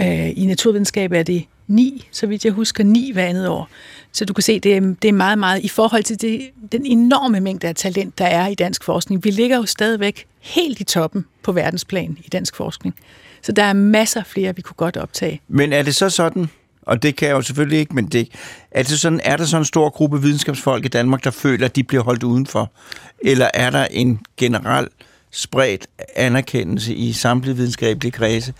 Speaker 4: Øh, I naturvidenskab er det ni, så vidt jeg husker, ni hver andet år. Så du kan se, det er, det er meget, meget i forhold til det, den enorme mængde af talent, der er i dansk forskning. Vi ligger jo stadigvæk helt i toppen på verdensplan i dansk forskning. Så der er masser flere, vi kunne godt optage.
Speaker 2: Men er det så sådan, og det kan jeg jo selvfølgelig ikke, men det, er, det sådan, er der så en stor gruppe videnskabsfolk i Danmark, der føler, at de bliver holdt udenfor? Eller er der en generel spredt anerkendelse i samtlige videnskabelige kredse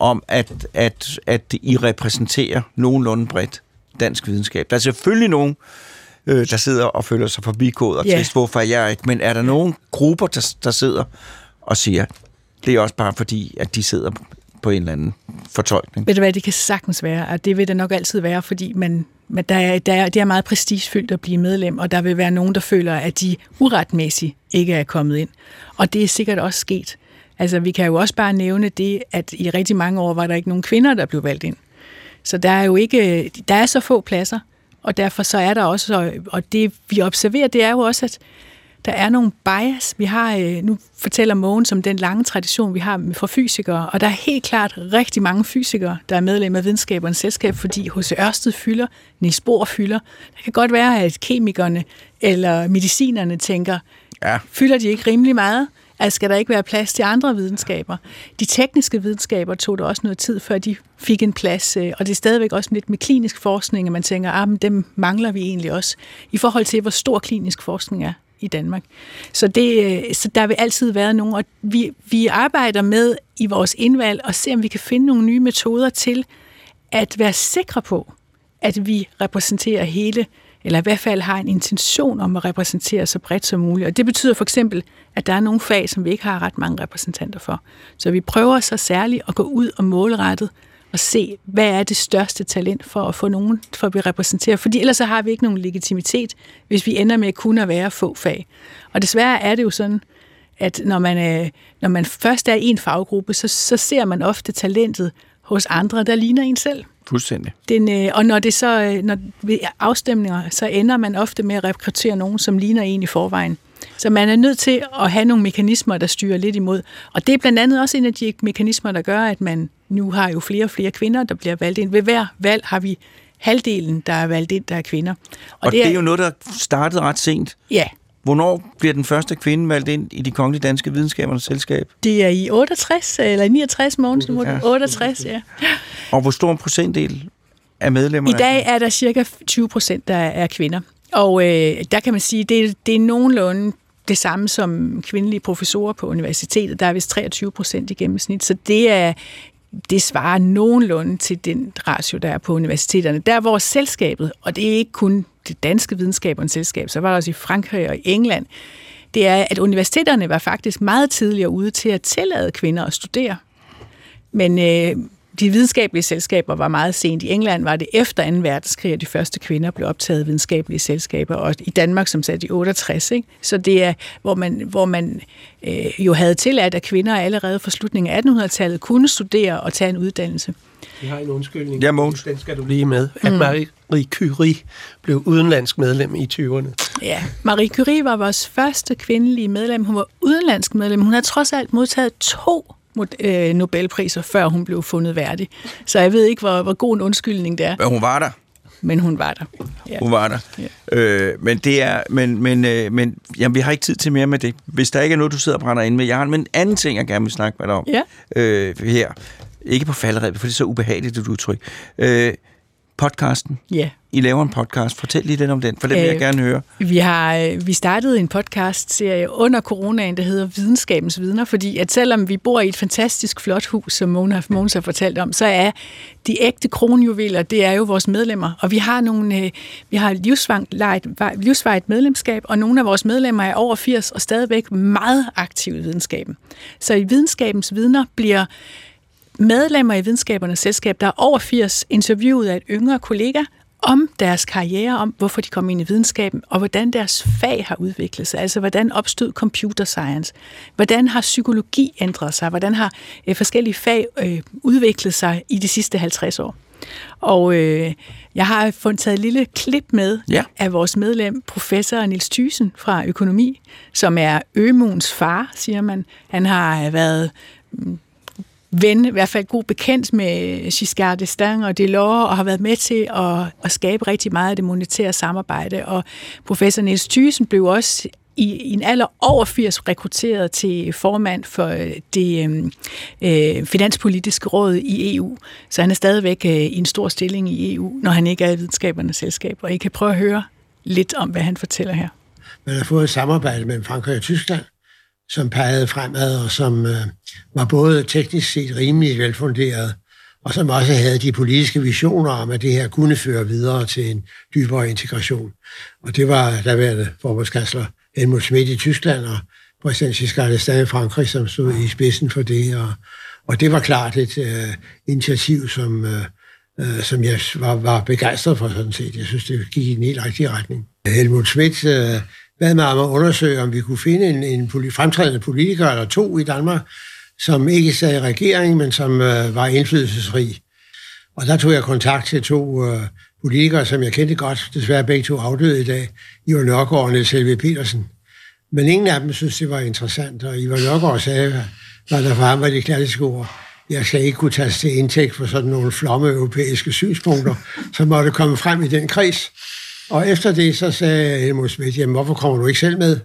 Speaker 2: om, at, at, at I repræsenterer nogenlunde bredt dansk videnskab. Der er selvfølgelig nogen, øh, der sidder og føler sig forbigået og yeah. trist, hvorfor jeg ikke, men er der nogen grupper, der, der sidder og siger, det er også bare fordi, at de sidder på en eller anden fortolkning.
Speaker 4: Ved du hvad, det kan sagtens være, og det vil det nok altid være, fordi man, man der er, der er, det er meget prestigefyldt at blive medlem, og der vil være nogen, der føler, at de uretmæssigt ikke er kommet ind. Og det er sikkert også sket. Altså, vi kan jo også bare nævne det, at i rigtig mange år var der ikke nogen kvinder, der blev valgt ind. Så der er jo ikke, der er så få pladser, og derfor så er der også, og det vi observerer, det er jo også, at der er nogle bias. Vi har, øh, nu fortæller Mogens om den lange tradition, vi har for fysikere, og der er helt klart rigtig mange fysikere, der er medlem af videnskabernes selskab, fordi hos Ørsted fylder, Niels Bohr fylder. Der kan godt være, at kemikerne eller medicinerne tænker, ja. fylder de ikke rimelig meget? Altså skal der ikke være plads til andre videnskaber? De tekniske videnskaber tog det også noget tid, før de fik en plads, øh, og det er stadigvæk også lidt med klinisk forskning, at man tænker, at ah, dem mangler vi egentlig også, i forhold til, hvor stor klinisk forskning er i Danmark. Så, det, øh, så der vil altid være nogen, og vi, vi arbejder med i vores indvalg og se, om vi kan finde nogle nye metoder til at være sikre på, at vi repræsenterer hele eller i hvert fald har en intention om at repræsentere så bredt som muligt. Og det betyder for eksempel, at der er nogle fag, som vi ikke har ret mange repræsentanter for. Så vi prøver så særligt at gå ud og målrettet og se, hvad er det største talent for at få nogen for at blive repræsenteret. Fordi ellers så har vi ikke nogen legitimitet, hvis vi ender med kun at være få fag. Og desværre er det jo sådan, at når man, øh, når man først er i en faggruppe, så, så ser man ofte talentet hos andre, der ligner en selv.
Speaker 2: Fuldstændig.
Speaker 4: Den, øh, og når det så, øh, når ved afstemninger, så ender man ofte med at rekruttere nogen, som ligner en i forvejen. Så man er nødt til at have nogle mekanismer, der styrer lidt imod. Og det er blandt andet også en af de mekanismer, der gør, at man nu har jo flere og flere kvinder, der bliver valgt ind. Ved hver valg har vi halvdelen, der er valgt ind, der er kvinder.
Speaker 2: Og, og det, er, det er jo noget, der startede ret sent.
Speaker 4: Ja.
Speaker 2: Hvornår bliver den første kvinde valgt ind i de kongelige danske videnskabernes selskab?
Speaker 4: Det er i 68 eller 69 måneder. 68, 68 ja.
Speaker 2: Og hvor stor en procentdel af medlemmerne?
Speaker 4: I dag er der cirka 20 procent, der er kvinder. Og øh, der kan man sige, det, det er nogenlunde det samme som kvindelige professorer på universitetet. Der er vist 23 procent i gennemsnit, så det er det svarer nogenlunde til den ratio, der er på universiteterne. Der hvor selskabet, og det er ikke kun det danske videnskabernes selskab, så var det også i Frankrig og i England, det er, at universiteterne var faktisk meget tidligere ude til at tillade kvinder at studere. Men øh, de videnskabelige selskaber var meget sent. I England var det efter 2. verdenskrig, at de første kvinder blev optaget i videnskabelige selskaber, og i Danmark som sagt i 68. Ikke? Så det er, hvor man, hvor man øh, jo havde tilladt, at kvinder allerede fra slutningen af 1800-tallet kunne studere og tage en uddannelse.
Speaker 3: Vi har en undskyldning.
Speaker 2: Ja, Måns.
Speaker 3: Den skal du lige med. At mm. Marie Curie blev udenlandsk medlem i 20'erne.
Speaker 4: Ja, Marie Curie var vores første kvindelige medlem. Hun var udenlandsk medlem. Hun har trods alt modtaget to Nobelpriser, før hun blev fundet værdig. Så jeg ved ikke, hvor, hvor god en undskyldning det er.
Speaker 2: Men hun var der.
Speaker 4: Men hun var der.
Speaker 2: Ja. Hun var der. Ja. Øh, men det er, men, men, øh, men jamen, vi har ikke tid til mere med det. Hvis der ikke er noget, du sidder og brænder ind med. Jeg har en anden ting, jeg gerne vil snakke med dig om.
Speaker 4: Ja.
Speaker 2: Øh, her. Ikke på falderæbet, for det er så ubehageligt, det udtryk. Øh, podcasten.
Speaker 4: Ja.
Speaker 2: I laver en podcast. Fortæl lige lidt om den, for det vil jeg øh, gerne høre.
Speaker 4: Vi har øh, vi startede en podcast-serie under coronaen, der hedder Videnskabens Vidner, fordi at selvom vi bor i et fantastisk flot hus, som Mona, Mogens har fortalt om, så er de ægte kronjuveler, det er jo vores medlemmer. Og vi har nogle, øh, vi har livsvejet medlemskab, og nogle af vores medlemmer er over 80 og stadigvæk meget aktive i videnskaben. Så i Videnskabens Vidner bliver medlemmer i videnskabernes selskab, der er over 80, interviewet af et yngre kollega om deres karriere, om hvorfor de kom ind i videnskaben, og hvordan deres fag har udviklet sig. Altså, hvordan opstod computer science? Hvordan har psykologi ændret sig? Hvordan har øh, forskellige fag øh, udviklet sig i de sidste 50 år? Og øh, jeg har fundet taget et lille klip med ja. af vores medlem, professor Nils Thyssen fra økonomi, som er Ømuns far, siger man. Han har været mm, ven, i hvert fald god bekendt med Giscard d'Estaing og Delors, og har været med til at, at skabe rigtig meget af det monetære samarbejde. Og professor Niels Thyssen blev også i, i en alder over 80 rekrutteret til formand for øh, det øh, øh, finanspolitiske råd i EU. Så han er stadigvæk øh, i en stor stilling i EU, når han ikke er i videnskabernes selskab. Og I kan prøve at høre lidt om, hvad han fortæller her.
Speaker 5: Man har fået et samarbejde mellem Frankrig og Tyskland, som pegede fremad, og som øh, var både teknisk set rimelig velfunderet, og som også havde de politiske visioner om, at det her kunne føre videre til en dybere integration. Og det var daværende forbundskansler Helmut Schmidt i Tyskland og præsident Giscard d'Estaing i Frankrig, som stod i spidsen for det. Og, og det var klart et øh, initiativ, som, øh, øh som jeg var, var begejstret for sådan set. Jeg synes, det gik i en helt rigtig retning. Helmut Schmidt øh, bad mig om at undersøge, om vi kunne finde en, en fremtrædende politiker eller to i Danmark, som ikke sad i regeringen, men som øh, var indflydelsesrig. Og der tog jeg kontakt til to øh, politikere, som jeg kendte godt, desværre begge to afdøde i dag, Ivar Nørgaard og Niels Helve Petersen. Men ingen af dem synes, det var interessant, og Ivar Nørgaard sagde, hvad der for ham var de klassiske ord, jeg skal ikke kunne tage til indtægt for sådan nogle flomme europæiske synspunkter, som måtte komme frem i den kreds. Og efter det, så sagde Helmut Schmidt, jamen hvorfor kommer du ikke selv med?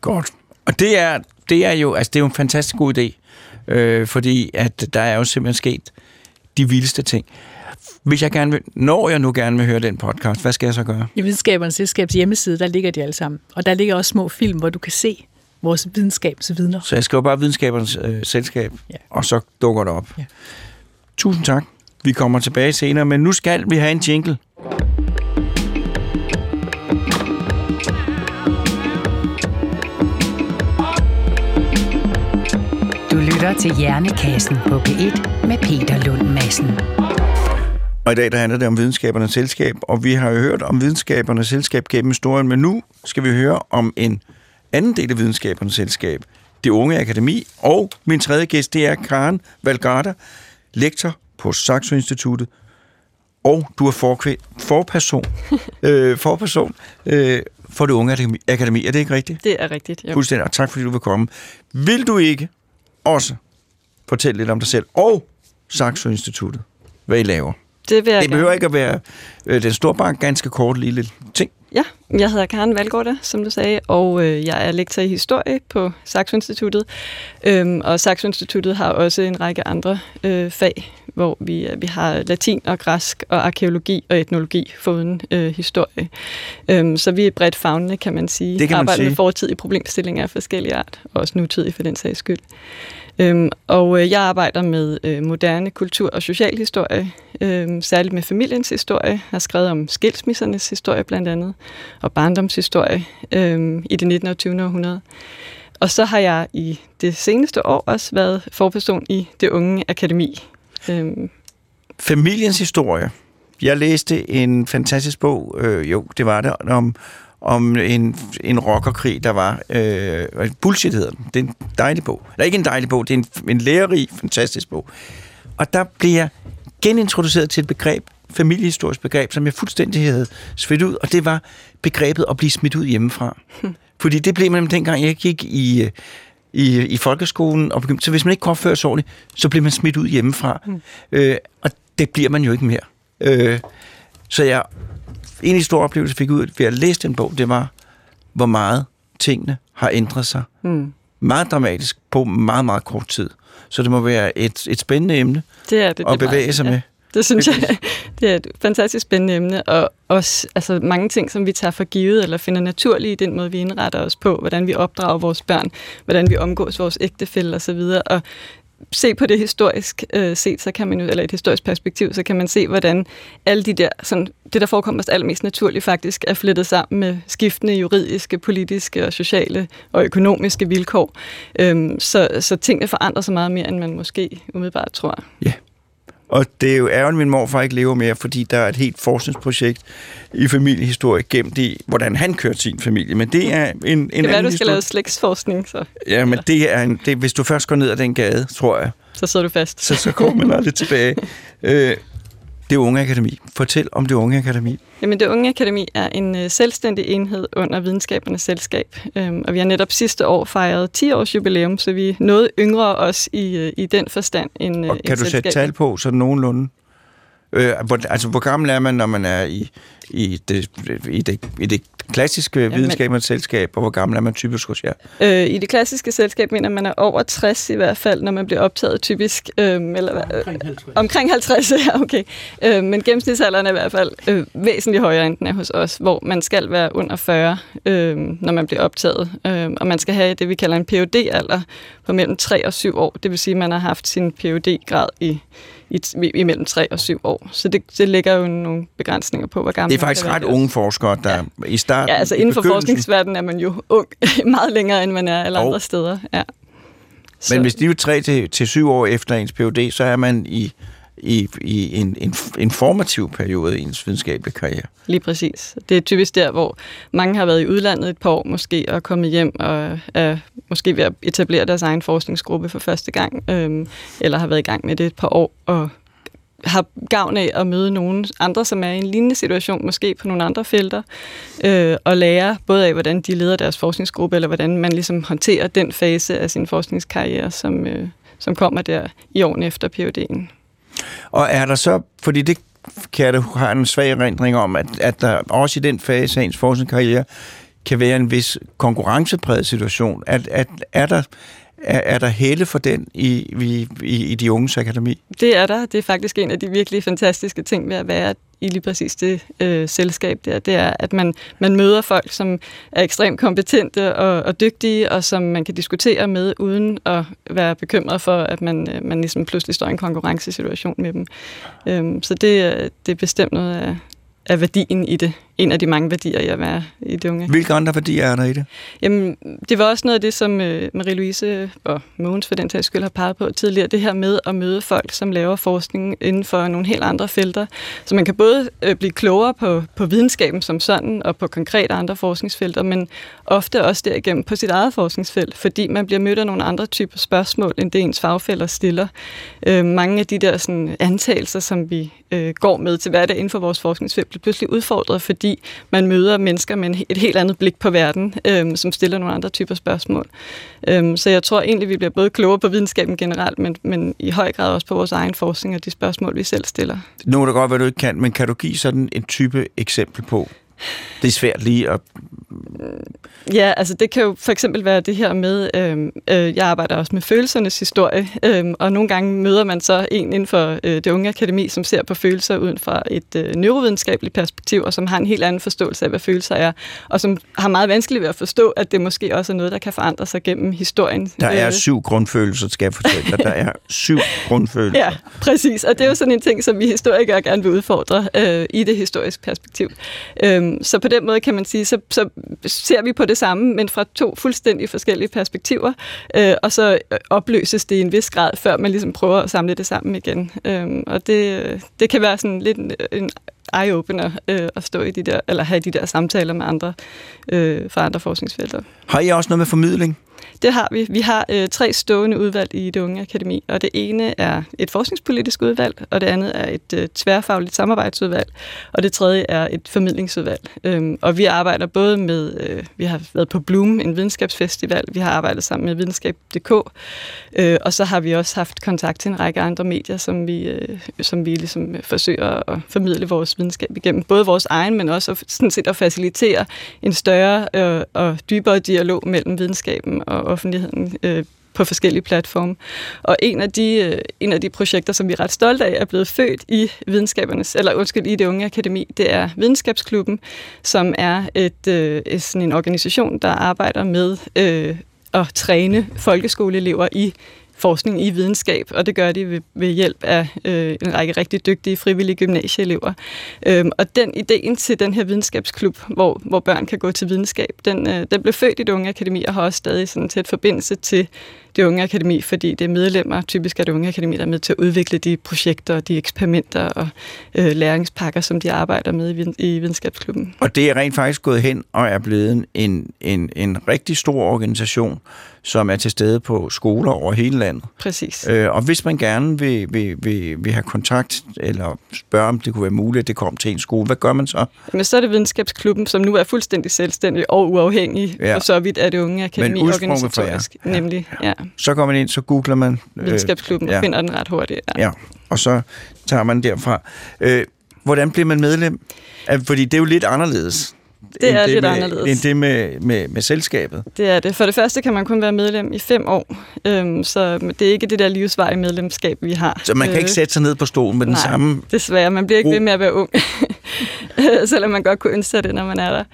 Speaker 2: Godt. Og det er, det er jo, altså det er jo en fantastisk god idé, øh, fordi at der er jo simpelthen sket de vildeste ting. Hvis jeg gerne vil, når jeg nu gerne vil høre den podcast, hvad skal jeg så gøre?
Speaker 4: I Videnskabernes Selskabs hjemmeside, der ligger de alle sammen. Og der ligger også små film, hvor du kan se vores videnskabsvidner.
Speaker 2: Så jeg skriver bare Videnskabernes øh, Selskab, ja. og så dukker det op. Ja. Tusind tak. Vi kommer tilbage senere, men nu skal vi have en jingle.
Speaker 1: Lytter til Hjernekassen på P1 med Peter Lund Madsen.
Speaker 2: Og i dag der handler det om videnskabernes selskab, og vi har jo hørt om videnskabernes selskab gennem historien, men nu skal vi høre om en anden del af videnskabernes selskab, det unge akademi. Og min tredje gæst, det er Karen Valgarda, lektor på Saxo Instituttet. Og du er forkvæ- forperson, øh, forperson øh, for det unge akademi. akademi. Er det ikke rigtigt?
Speaker 6: Det er rigtigt, jo.
Speaker 2: Fuldstændig. Og tak fordi du vil komme. Vil du ikke også fortælle lidt om dig selv og Saxo Instituttet, hvad I laver?
Speaker 6: Det vil jeg
Speaker 2: Det
Speaker 6: gerne.
Speaker 2: behøver ikke at være øh, den store bank, ganske kort lille ting.
Speaker 6: Ja, jeg hedder Karen Valgårda, som du sagde, og øh, jeg er lektor i historie på Saxo Instituttet. Øhm, og Saxo Instituttet har også en række andre øh, fag, hvor vi, øh, vi har latin og græsk og arkeologi og etnologi foruden øh, historie. Øhm, så vi er bredt fagnende, kan man sige.
Speaker 2: Det kan man
Speaker 6: Arbejder
Speaker 2: sige.
Speaker 6: med fortidige problemstillinger af forskellige art, og også nutidige for den sags skyld. Øhm, og øh, jeg arbejder med øh, moderne kultur- og socialhistorie, øh, særligt med familiens historie. Jeg har skrevet om skilsmissernes historie blandt andet, og barndomshistorie øh, i det 19. og 20. århundrede. Og så har jeg i det seneste år også været forperson i det unge akademi. Øh,
Speaker 2: Familiens historie. Jeg læste en fantastisk bog, øh, jo, det var det, om, om en, en rockerkrig, der var... Øh, bullshit hedder den. Det er en dejlig bog. Eller ikke en dejlig bog, det er en, en lærerig, fantastisk bog. Og der blev jeg genintroduceret til et begreb, familiehistorisk begreb, som jeg fuldstændig havde smidt ud, og det var begrebet at blive smidt ud hjemmefra. Fordi det blev man dengang, jeg gik i, øh, i, i folkeskolen, og begyndte, så hvis man ikke kunne opføre sig ordentligt, så blev man smidt ud hjemmefra. Mm. Øh, og det bliver man jo ikke mere. Øh, så jeg, en af de store oplevelser, jeg fik ud ved at læse den bog, det var, hvor meget tingene har ændret sig.
Speaker 6: mm.
Speaker 2: Meget dramatisk på meget, meget kort tid. Så det må være et, et spændende emne
Speaker 6: Det er det.
Speaker 2: at
Speaker 6: det
Speaker 2: bevæge
Speaker 6: meget-
Speaker 2: sig
Speaker 6: ja.
Speaker 2: med.
Speaker 6: Det synes jeg, det er et fantastisk spændende emne, og også altså, mange ting, som vi tager for givet, eller finder naturlige i den måde, vi indretter os på, hvordan vi opdrager vores børn, hvordan vi omgås vores ægtefælde osv., og se på det historisk øh, set, så kan man jo, eller et historisk perspektiv, så kan man se, hvordan alle de der, sådan, det der forekommer os allermest naturligt faktisk, er flettet sammen med skiftende juridiske, politiske og sociale og økonomiske vilkår. Øhm, så, så tingene forandrer sig meget mere, end man måske umiddelbart tror.
Speaker 2: Og det er jo ærgerligt, min morfar ikke lever mere, fordi der er et helt forskningsprojekt i familiehistorie gemt i, hvordan han kørte sin familie. Men det er en, en
Speaker 6: Det være,
Speaker 2: anden
Speaker 6: du skal
Speaker 2: historie.
Speaker 6: lave slægtsforskning, så,
Speaker 2: Ja, men det er en, det, hvis du først går ned ad den gade, tror jeg,
Speaker 6: så sidder du fast.
Speaker 2: så, så kommer man aldrig tilbage. Øh, det unge akademi. Fortæl om det unge akademi.
Speaker 6: Jamen, det Unge Akademi er en øh, selvstændig enhed under Videnskabernes Selskab, øhm, og vi har netop sidste år fejret 10 års jubilæum, så vi er noget yngre os i, øh, i den forstand end, øh,
Speaker 2: Og kan
Speaker 6: end
Speaker 2: du sætte tal på, så nogenlunde? Øh, hvor, altså, hvor gammel er man, når man er i, i, det, i, det, i det klassiske ja,
Speaker 6: men-
Speaker 2: videnskabernes selskab, og hvor gammel er man typisk hos jer?
Speaker 6: Øh, I det klassiske selskab mener man er over 60 i hvert fald, når man bliver optaget typisk. Øhm, eller,
Speaker 3: Omkring 50.
Speaker 6: Omkring 50, ja, okay. Øh, men gennemsnitsalderen er i hvert fald øh, væsentligt højere, end den er hos os, hvor man skal være under 40, øh, når man bliver optaget. Øh, og man skal have det, vi kalder en phd alder på mellem 3 og 7 år. Det vil sige, at man har haft sin phd grad i, i, i mellem 3 og 7 år. Så det, det lægger jo nogle begrænsninger på, hvor gammel
Speaker 2: Det er faktisk
Speaker 6: være
Speaker 2: ret
Speaker 6: også.
Speaker 2: unge forskere, der ja. i starten...
Speaker 6: Ja, altså inden for forskningsverdenen er man jo ung meget længere, end man er alle
Speaker 2: Og-
Speaker 6: andre steder. Ja.
Speaker 2: Men hvis de er jo 3 til, til 7 år efter ens PhD, så er man i, i, i en, en, en formativ periode i ens videnskabelige karriere.
Speaker 6: Lige præcis. Det er typisk der, hvor mange har været i udlandet et par år måske, og kommet hjem og er måske ved at etablere deres egen forskningsgruppe for første gang, øhm, eller har været i gang med det et par år, og har gavn af at møde nogen andre, som er i en lignende situation, måske på nogle andre felter, øh, og lære både af, hvordan de leder deres forskningsgruppe, eller hvordan man ligesom håndterer den fase af sin forskningskarriere, som, øh, som kommer der i årene efter PhD'en.
Speaker 2: Og er der så, fordi det kan jeg da have en svag erindring om, at, at der også i den fase af ens forskningskarriere kan være en vis konkurrencepræget situation. At, at, er der er, er der helle for den i, i, i, i de unges akademi?
Speaker 6: Det er der. Det er faktisk en af de virkelig fantastiske ting ved at være i lige præcis det øh, selskab der. Det er, at man, man møder folk, som er ekstremt kompetente og, og dygtige, og som man kan diskutere med, uden at være bekymret for, at man, øh, man ligesom pludselig står i en konkurrencesituation med dem. Øhm, så det, øh, det er bestemt noget af, af værdien i det, en af de mange værdier at være i det unge.
Speaker 2: Hvilke andre værdier er der i det?
Speaker 6: Jamen, det var også noget af det, som øh, Marie-Louise og Mogens for den tages skyld har peget på tidligere, det her med at møde folk, som laver forskning inden for nogle helt andre felter. Så man kan både øh, blive klogere på, på videnskaben som sådan, og på konkrete andre forskningsfelter, men ofte også derigennem på sit eget forskningsfelt, fordi man bliver mødt af nogle andre typer spørgsmål, end det ens fagfælder stiller. Øh, mange af de der sådan, antagelser, som vi øh, går med til hverdag inden for vores forskningsfelt, bliver pludselig udfordret, fordi man møder mennesker med et helt andet blik på verden, øhm, som stiller nogle andre typer spørgsmål. Øhm, så jeg tror egentlig, vi bliver både klogere på videnskaben generelt, men, men i høj grad også på vores egen forskning og de spørgsmål, vi selv stiller.
Speaker 2: Nu er det godt, hvad du ikke kan, men kan du give sådan en type eksempel på? Det er svært lige at
Speaker 6: Ja, altså det kan jo for eksempel være det her med, øh, øh, jeg arbejder også med følelsernes historie, øh, og nogle gange møder man så en inden for øh, det unge akademi, som ser på følelser uden fra et øh, neurovidenskabeligt perspektiv, og som har en helt anden forståelse af, hvad følelser er, og som har meget vanskeligt ved at forstå, at det måske også er noget, der kan forandre sig gennem historien.
Speaker 2: Der er øh. syv grundfølelser, skal jeg fortælle dig. Der er syv grundfølelser.
Speaker 6: Ja, præcis, og det er jo sådan en ting, som vi historikere gerne vil udfordre øh, i det historiske perspektiv. Øh, Øhm, så på den måde kan man sige, så, så ser vi på det samme, men fra to fuldstændig forskellige perspektiver, øh, og så øh, opløses det i en vis grad, før man ligesom prøver at samle det sammen igen. Øh, og det, øh, det kan være sådan lidt en, en eye-opener øh, at stå i de der, eller have de der samtaler med andre øh, fra andre forskningsfelter.
Speaker 2: Har I også noget med formidling?
Speaker 6: Det har vi. Vi har øh, tre stående udvalg i det unge akademi, og det ene er et forskningspolitisk udvalg, og det andet er et øh, tværfagligt samarbejdsudvalg, og det tredje er et formidlingsudvalg. Øhm, og vi arbejder både med, øh, vi har været på Bloom, en videnskabsfestival, vi har arbejdet sammen med videnskab.dk, øh, og så har vi også haft kontakt til en række andre medier, som vi, øh, som vi ligesom øh, forsøger at formidle vores videnskab igennem. Både vores egen, men også sådan set at facilitere en større øh, og dybere dialog mellem videnskaben og offentligheden øh, på forskellige platforme. Og en af, de, øh, en af de projekter, som vi er ret stolte af, er blevet født i videnskabernes, eller undskyld, i det unge akademi, det er Videnskabsklubben, som er et, øh, sådan en organisation, der arbejder med øh, at træne folkeskoleelever i forskning i videnskab, og det gør de ved, ved hjælp af øh, en række rigtig dygtige frivillige gymnasieelever. Øhm, og den ideen til den her videnskabsklub, hvor, hvor børn kan gå til videnskab, den, øh, den blev født i det unge akademi og har også stadig sådan tæt forbindelse til det unge akademi, fordi det er medlemmer, typisk er det unge akademi, der er med til at udvikle de projekter, de eksperimenter og øh, læringspakker, som de arbejder med i, i videnskabsklubben.
Speaker 2: Og det er rent faktisk gået hen og er blevet en, en, en rigtig stor organisation, som er til stede på skoler over hele landet.
Speaker 6: Præcis.
Speaker 2: Øh, og hvis man gerne vil, vil, vil, vil have kontakt, eller spørge, om det kunne være muligt, at det kom til en skole, hvad gør man så?
Speaker 6: Men så er det videnskabsklubben, som nu er fuldstændig selvstændig og uafhængig, ja. og så vidt er det unge akademi organisatorisk. Ja. Nemlig, ja.
Speaker 2: Så går man ind, så googler man...
Speaker 6: Øh, videnskabsklubben ja. og finder den ret hurtigt.
Speaker 2: Ja. ja, og så tager man derfra. Øh, hvordan bliver man medlem? Fordi det er jo lidt anderledes
Speaker 6: det er
Speaker 2: det
Speaker 6: lidt
Speaker 2: med,
Speaker 6: anderledes.
Speaker 2: End det med, med, med selskabet.
Speaker 6: Det er det. For det første kan man kun være medlem i fem år, øhm, så det er ikke det der livsvarige medlemskab, vi har.
Speaker 2: Så man kan øh, ikke sætte sig ned på stolen med
Speaker 6: nej,
Speaker 2: den samme...
Speaker 6: desværre. Man bliver ikke ved med at være ung, selvom man godt kunne ønske sig det, når man er der.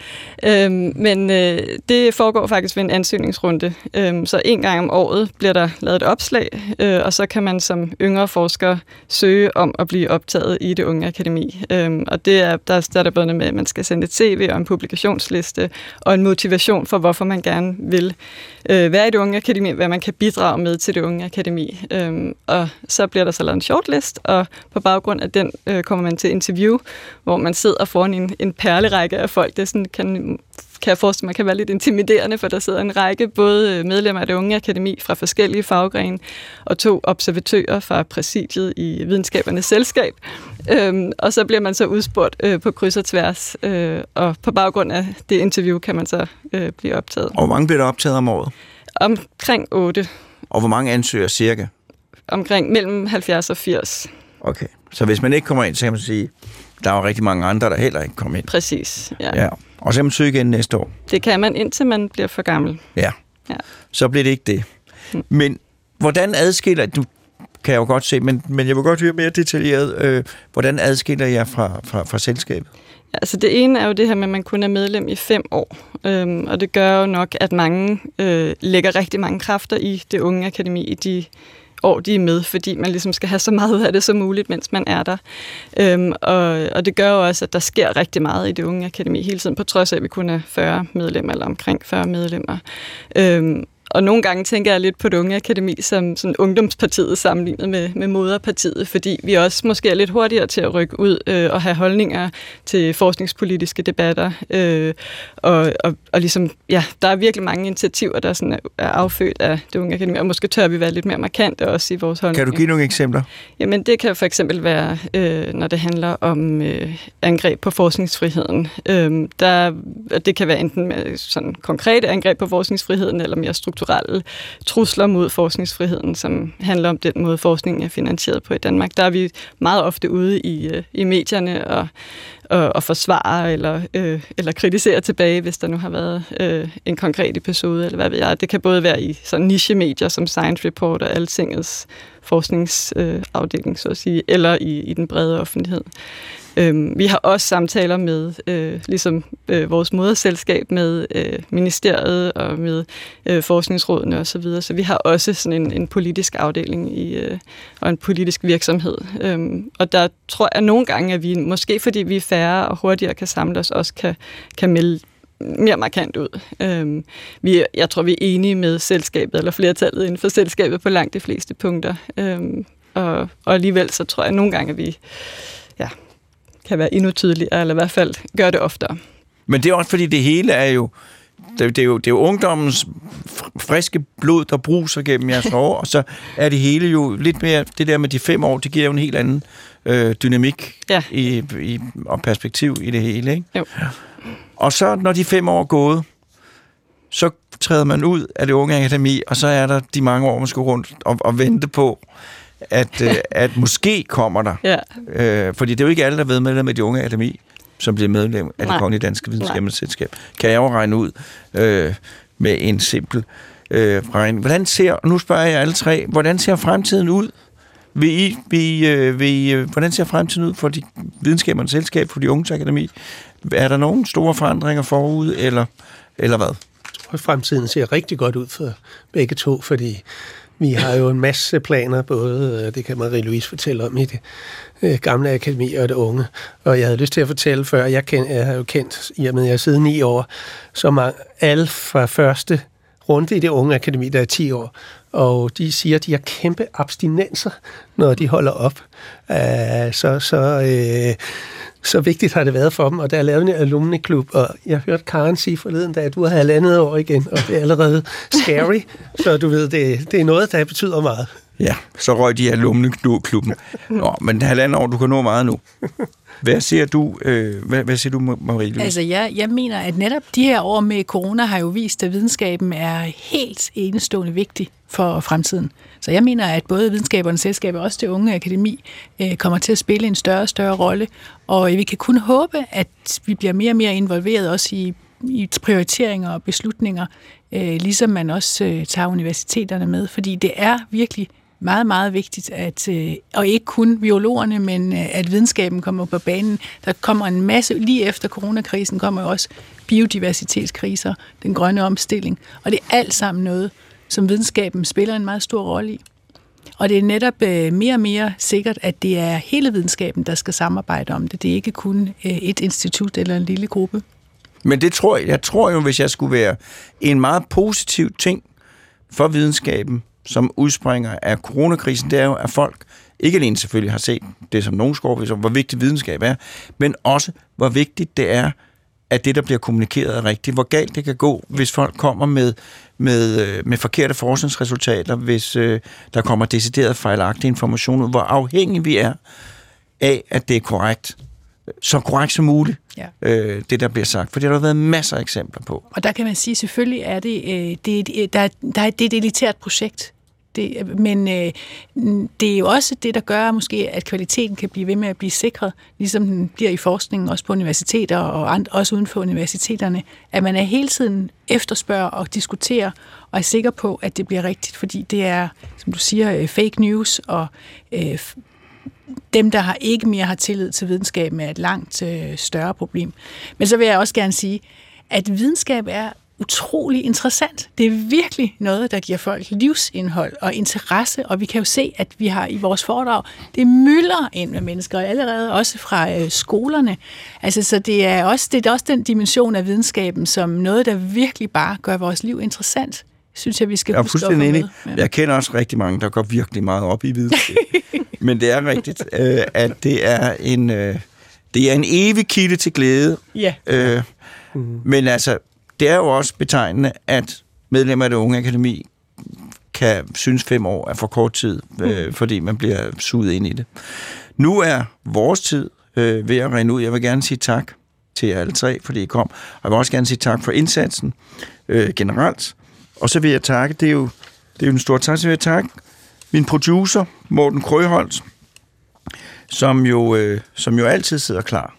Speaker 6: Øhm, men øh, det foregår faktisk ved en ansøgningsrunde. Øhm, så en gang om året bliver der lavet et opslag, øh, og så kan man som yngre forsker søge om at blive optaget i det unge akademi. Øhm, og det er, der, der er der både med, at man skal sende et CV og en publikationsliste, og en motivation for, hvorfor man gerne vil øh, være i det unge akademi, hvad man kan bidrage med til det unge akademi. Øhm, og så bliver der så lavet en shortlist, og på baggrund af den øh, kommer man til interview, hvor man sidder foran en, en perlerække af folk. Det sådan, kan kan jeg forestille mig, kan være lidt intimiderende, for der sidder en række både medlemmer af det unge akademi fra forskellige faggrene og to observatører fra præsidiet i videnskabernes selskab. Øhm, og så bliver man så udspurgt øh, på kryds og tværs, øh, og på baggrund af det interview kan man så øh, blive optaget. Og
Speaker 2: hvor mange bliver der optaget om året?
Speaker 6: Omkring 8.
Speaker 2: Og hvor mange ansøger cirka?
Speaker 6: Omkring mellem 70 og 80.
Speaker 2: Okay, så hvis man ikke kommer ind, så kan man sige, der er jo rigtig mange andre, der heller ikke kommer ind.
Speaker 6: Præcis, ja.
Speaker 2: ja. Og så kan man søge igen næste år.
Speaker 6: Det kan man, indtil man bliver for gammel.
Speaker 2: Ja, ja. så bliver det ikke det. Hmm. Men hvordan adskiller, du kan jeg jo godt se, men, men jeg vil godt høre mere detaljeret, øh, hvordan adskiller jeg fra, fra, fra selskabet?
Speaker 6: Ja, altså det ene er jo det her med, at man kun er medlem i fem år, øhm, og det gør jo nok, at mange øh, lægger rigtig mange kræfter i det unge akademi i de år, de er med, fordi man ligesom skal have så meget ud af det som muligt, mens man er der. Øhm, og, og det gør jo også, at der sker rigtig meget i det unge akademi hele tiden, på trods af, at vi kun er 40 medlemmer, eller omkring 40 medlemmer. Øhm, og nogle gange tænker jeg lidt på det unge akademi som sådan ungdomspartiet sammenlignet med, med moderpartiet, fordi vi også måske er lidt hurtigere til at rykke ud øh, og have holdninger til forskningspolitiske debatter. Øh, og, og, og ligesom, ja, der er virkelig mange initiativer, der sådan er, er affødt af det unge akademi, og måske tør vi være lidt mere markante også i vores holdninger.
Speaker 2: Kan du give nogle eksempler?
Speaker 6: Jamen, det kan for eksempel være, øh, når det handler om øh, angreb på forskningsfriheden. Øh, der, det kan være enten med sådan konkrete angreb på forskningsfriheden, eller mere strukturelle strukturelle trusler mod forskningsfriheden, som handler om den måde, forskningen er finansieret på i Danmark. Der er vi meget ofte ude i, øh, i medierne og, og, og forsvare eller, øh, eller kritisere tilbage, hvis der nu har været øh, en konkret episode, eller hvad ved jeg. Det kan både være i sådan niche-medier som Science Report og Altingets forskningsafdeling, øh, så at sige, eller i, i den brede offentlighed. Øhm, vi har også samtaler med, øh, ligesom øh, vores moderselskab, med øh, ministeriet og med øh, forskningsrådene osv., så, videre. så vi har også sådan en, en politisk afdeling i, øh, og en politisk virksomhed. Øhm, og der tror jeg nogle gange, at vi, måske fordi vi er færre og hurtigere kan samle os, også kan, kan melde mere markant ud. Øhm, vi, jeg tror, vi er enige med selskabet, eller flertallet inden for selskabet på langt de fleste punkter. Øhm, og, og alligevel så tror jeg nogle gange, at vi ja, kan være endnu tydeligere, eller i hvert fald gøre det oftere.
Speaker 2: Men det er også fordi, det hele er jo, det, det, er jo, det er jo ungdommens friske blod, der bruser gennem jeres år, og så er det hele jo lidt mere, det der med de fem år, det giver jo en helt anden øh, dynamik ja. i, i, og perspektiv i det hele. Ikke?
Speaker 6: Jo.
Speaker 2: Og så, når de fem år er gået, så træder man ud af det unge akademi, og så er der de mange år, man skal rundt og, og vente på, at, øh, at måske kommer der.
Speaker 6: Ja.
Speaker 2: Øh, fordi det er jo ikke alle, der ved medlem af det unge akademi, som bliver medlem af det kongelige danske videnskabsselskab. Kan jeg jo regne ud øh, med en simpel øh, regning. Hvordan ser, nu spørger jeg alle tre, hvordan ser fremtiden ud? Vil I, vil I, øh, vil I, øh, hvordan ser fremtiden ud for de videnskabernes selskab, for de unge akademi? Er der nogle store forandringer forud, eller, eller hvad?
Speaker 3: Jeg tror, at fremtiden ser rigtig godt ud for begge to, fordi vi har jo en masse planer, både, øh, det kan Marie-Louise fortælle om i det øh, gamle akademi og det unge. Og jeg havde lyst til at fortælle før, jeg, kend, jeg har jo kendt, i og med jeg har siddet ni år, så alle fra første runde i det unge akademi, der er 10 år, og de siger, at de har kæmpe abstinenser, når de holder op. Uh, så så uh, så vigtigt har det været for dem, og der er lavet en alumneklub, og jeg hørte Karen sige forleden, at du har halvandet år igen, og det er allerede scary, så du ved, det, det er noget, der betyder meget.
Speaker 2: Ja, så røg de alumni-klubben. Nå, men halvandet år, du kan nå meget nu. Hvad siger du, øh, hvad, hvad siger du, Marie?
Speaker 4: Altså, jeg, jeg mener, at netop de her år med corona har jo vist, at videnskaben er helt enestående vigtig for fremtiden. Så jeg mener, at både videnskabernes selskab og også det unge akademi øh, kommer til at spille en større og større rolle, og vi kan kun håbe, at vi bliver mere og mere involveret også i, i prioriteringer og beslutninger, øh, ligesom man også øh, tager universiteterne med, fordi det er virkelig meget, meget vigtigt, at, øh, og ikke kun biologerne, men øh, at videnskaben kommer på banen. Der kommer en masse, lige efter coronakrisen kommer jo også biodiversitetskriser, den grønne omstilling, og det er alt sammen noget, som videnskaben spiller en meget stor rolle i. Og det er netop øh, mere og mere sikkert, at det er hele videnskaben, der skal samarbejde om det. Det er ikke kun øh, et institut eller en lille gruppe.
Speaker 2: Men det tror jeg, jeg tror jo, hvis jeg skulle være en meget positiv ting for videnskaben, som udspringer af coronakrisen, det er jo, at folk ikke alene selvfølgelig har set det, som nogen skorpiser, hvor vigtig videnskab er, men også, hvor vigtigt det er, at det, der bliver kommunikeret, er rigtigt. Hvor galt det kan gå, hvis folk kommer med, med, øh, med forkerte forskningsresultater, hvis øh, der kommer decideret fejlagtig information ud. Hvor afhængige vi er af, at det er korrekt. Så korrekt som muligt, ja. øh, det der bliver sagt. For det har der været masser af eksempler på.
Speaker 4: Og der kan man sige, selvfølgelig er det, øh, det, der, der er, det er et elitært projekt. Det, men øh, det er jo også det, der gør måske, at kvaliteten kan blive ved med at blive sikret, ligesom den bliver i forskningen, også på universiteter og and, også uden for universiteterne, at man er hele tiden efterspørger og diskuterer og er sikker på, at det bliver rigtigt, fordi det er, som du siger, øh, fake news, og øh, dem, der har ikke mere har tillid til videnskaben, er et langt øh, større problem. Men så vil jeg også gerne sige, at videnskab er utrolig interessant. Det er virkelig noget, der giver folk livsindhold og interesse, og vi kan jo se, at vi har i vores foredrag, det mylder ind med mennesker, allerede også fra øh, skolerne. Altså, så det er, også, det er også den dimension af videnskaben, som noget, der virkelig bare gør vores liv interessant synes jeg, vi skal
Speaker 2: jeg
Speaker 4: huske at
Speaker 2: enig. Jeg kender også rigtig mange, der går virkelig meget op i videnskab. Men det er rigtigt, øh, at det er en øh, det er en evig kilde til glæde.
Speaker 4: Ja.
Speaker 2: Øh, Men altså, det er jo også betegnende, at medlemmer af det unge akademi kan synes fem år er for kort tid, øh, fordi man bliver suget ind i det. Nu er vores tid øh, ved at rende ud. Jeg vil gerne sige tak til jer alle tre, fordi I kom. Og jeg vil også gerne sige tak for indsatsen øh, generelt. Og så vil jeg takke, det er jo, det er jo en stor tak, så vil jeg takke min producer, Morten Krøholt, som jo, øh, som jo altid sidder klar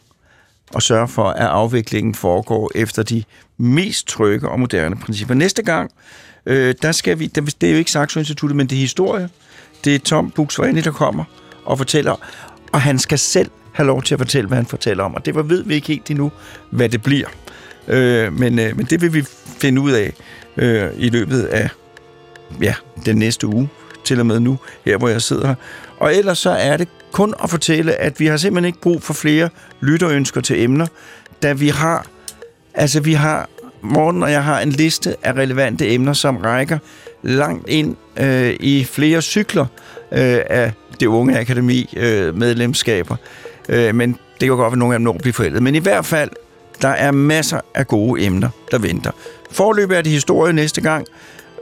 Speaker 2: og sørger for, at afviklingen foregår efter de mest trygge og moderne principper. Næste gang, øh, der skal vi, det er jo ikke Saxo Instituttet, men det er historie. Det er Tom Buxvareni, der kommer og fortæller, og han skal selv have lov til at fortælle, hvad han fortæller om, og det ved vi ikke helt endnu, hvad det bliver. Øh, men, øh, men det vil vi finde ud af øh, i løbet af ja, den næste uge, til og med nu, her hvor jeg sidder her. Og ellers så er det kun at fortælle, at vi har simpelthen ikke brug for flere lytterønsker til emner, da vi har, altså vi har, Morten og jeg har en liste af relevante emner, som rækker langt ind øh, i flere cykler øh, af det unge akademi øh, medlemskaber. Øh, men det kan godt være, at nogle af dem når at blive forældet. Men i hvert fald, der er masser af gode emner, der venter. Forløbet er det historie næste gang,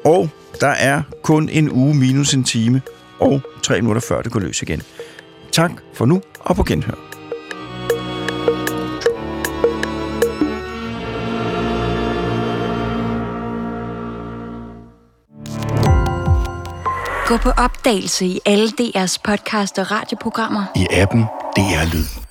Speaker 2: og der er kun en uge minus en time og tre minutter før det går løs igen. Tak for nu, og på genhør.
Speaker 7: Gå på opdagelse i alle DR's podcast og radioprogrammer.
Speaker 8: I appen DR Lyd.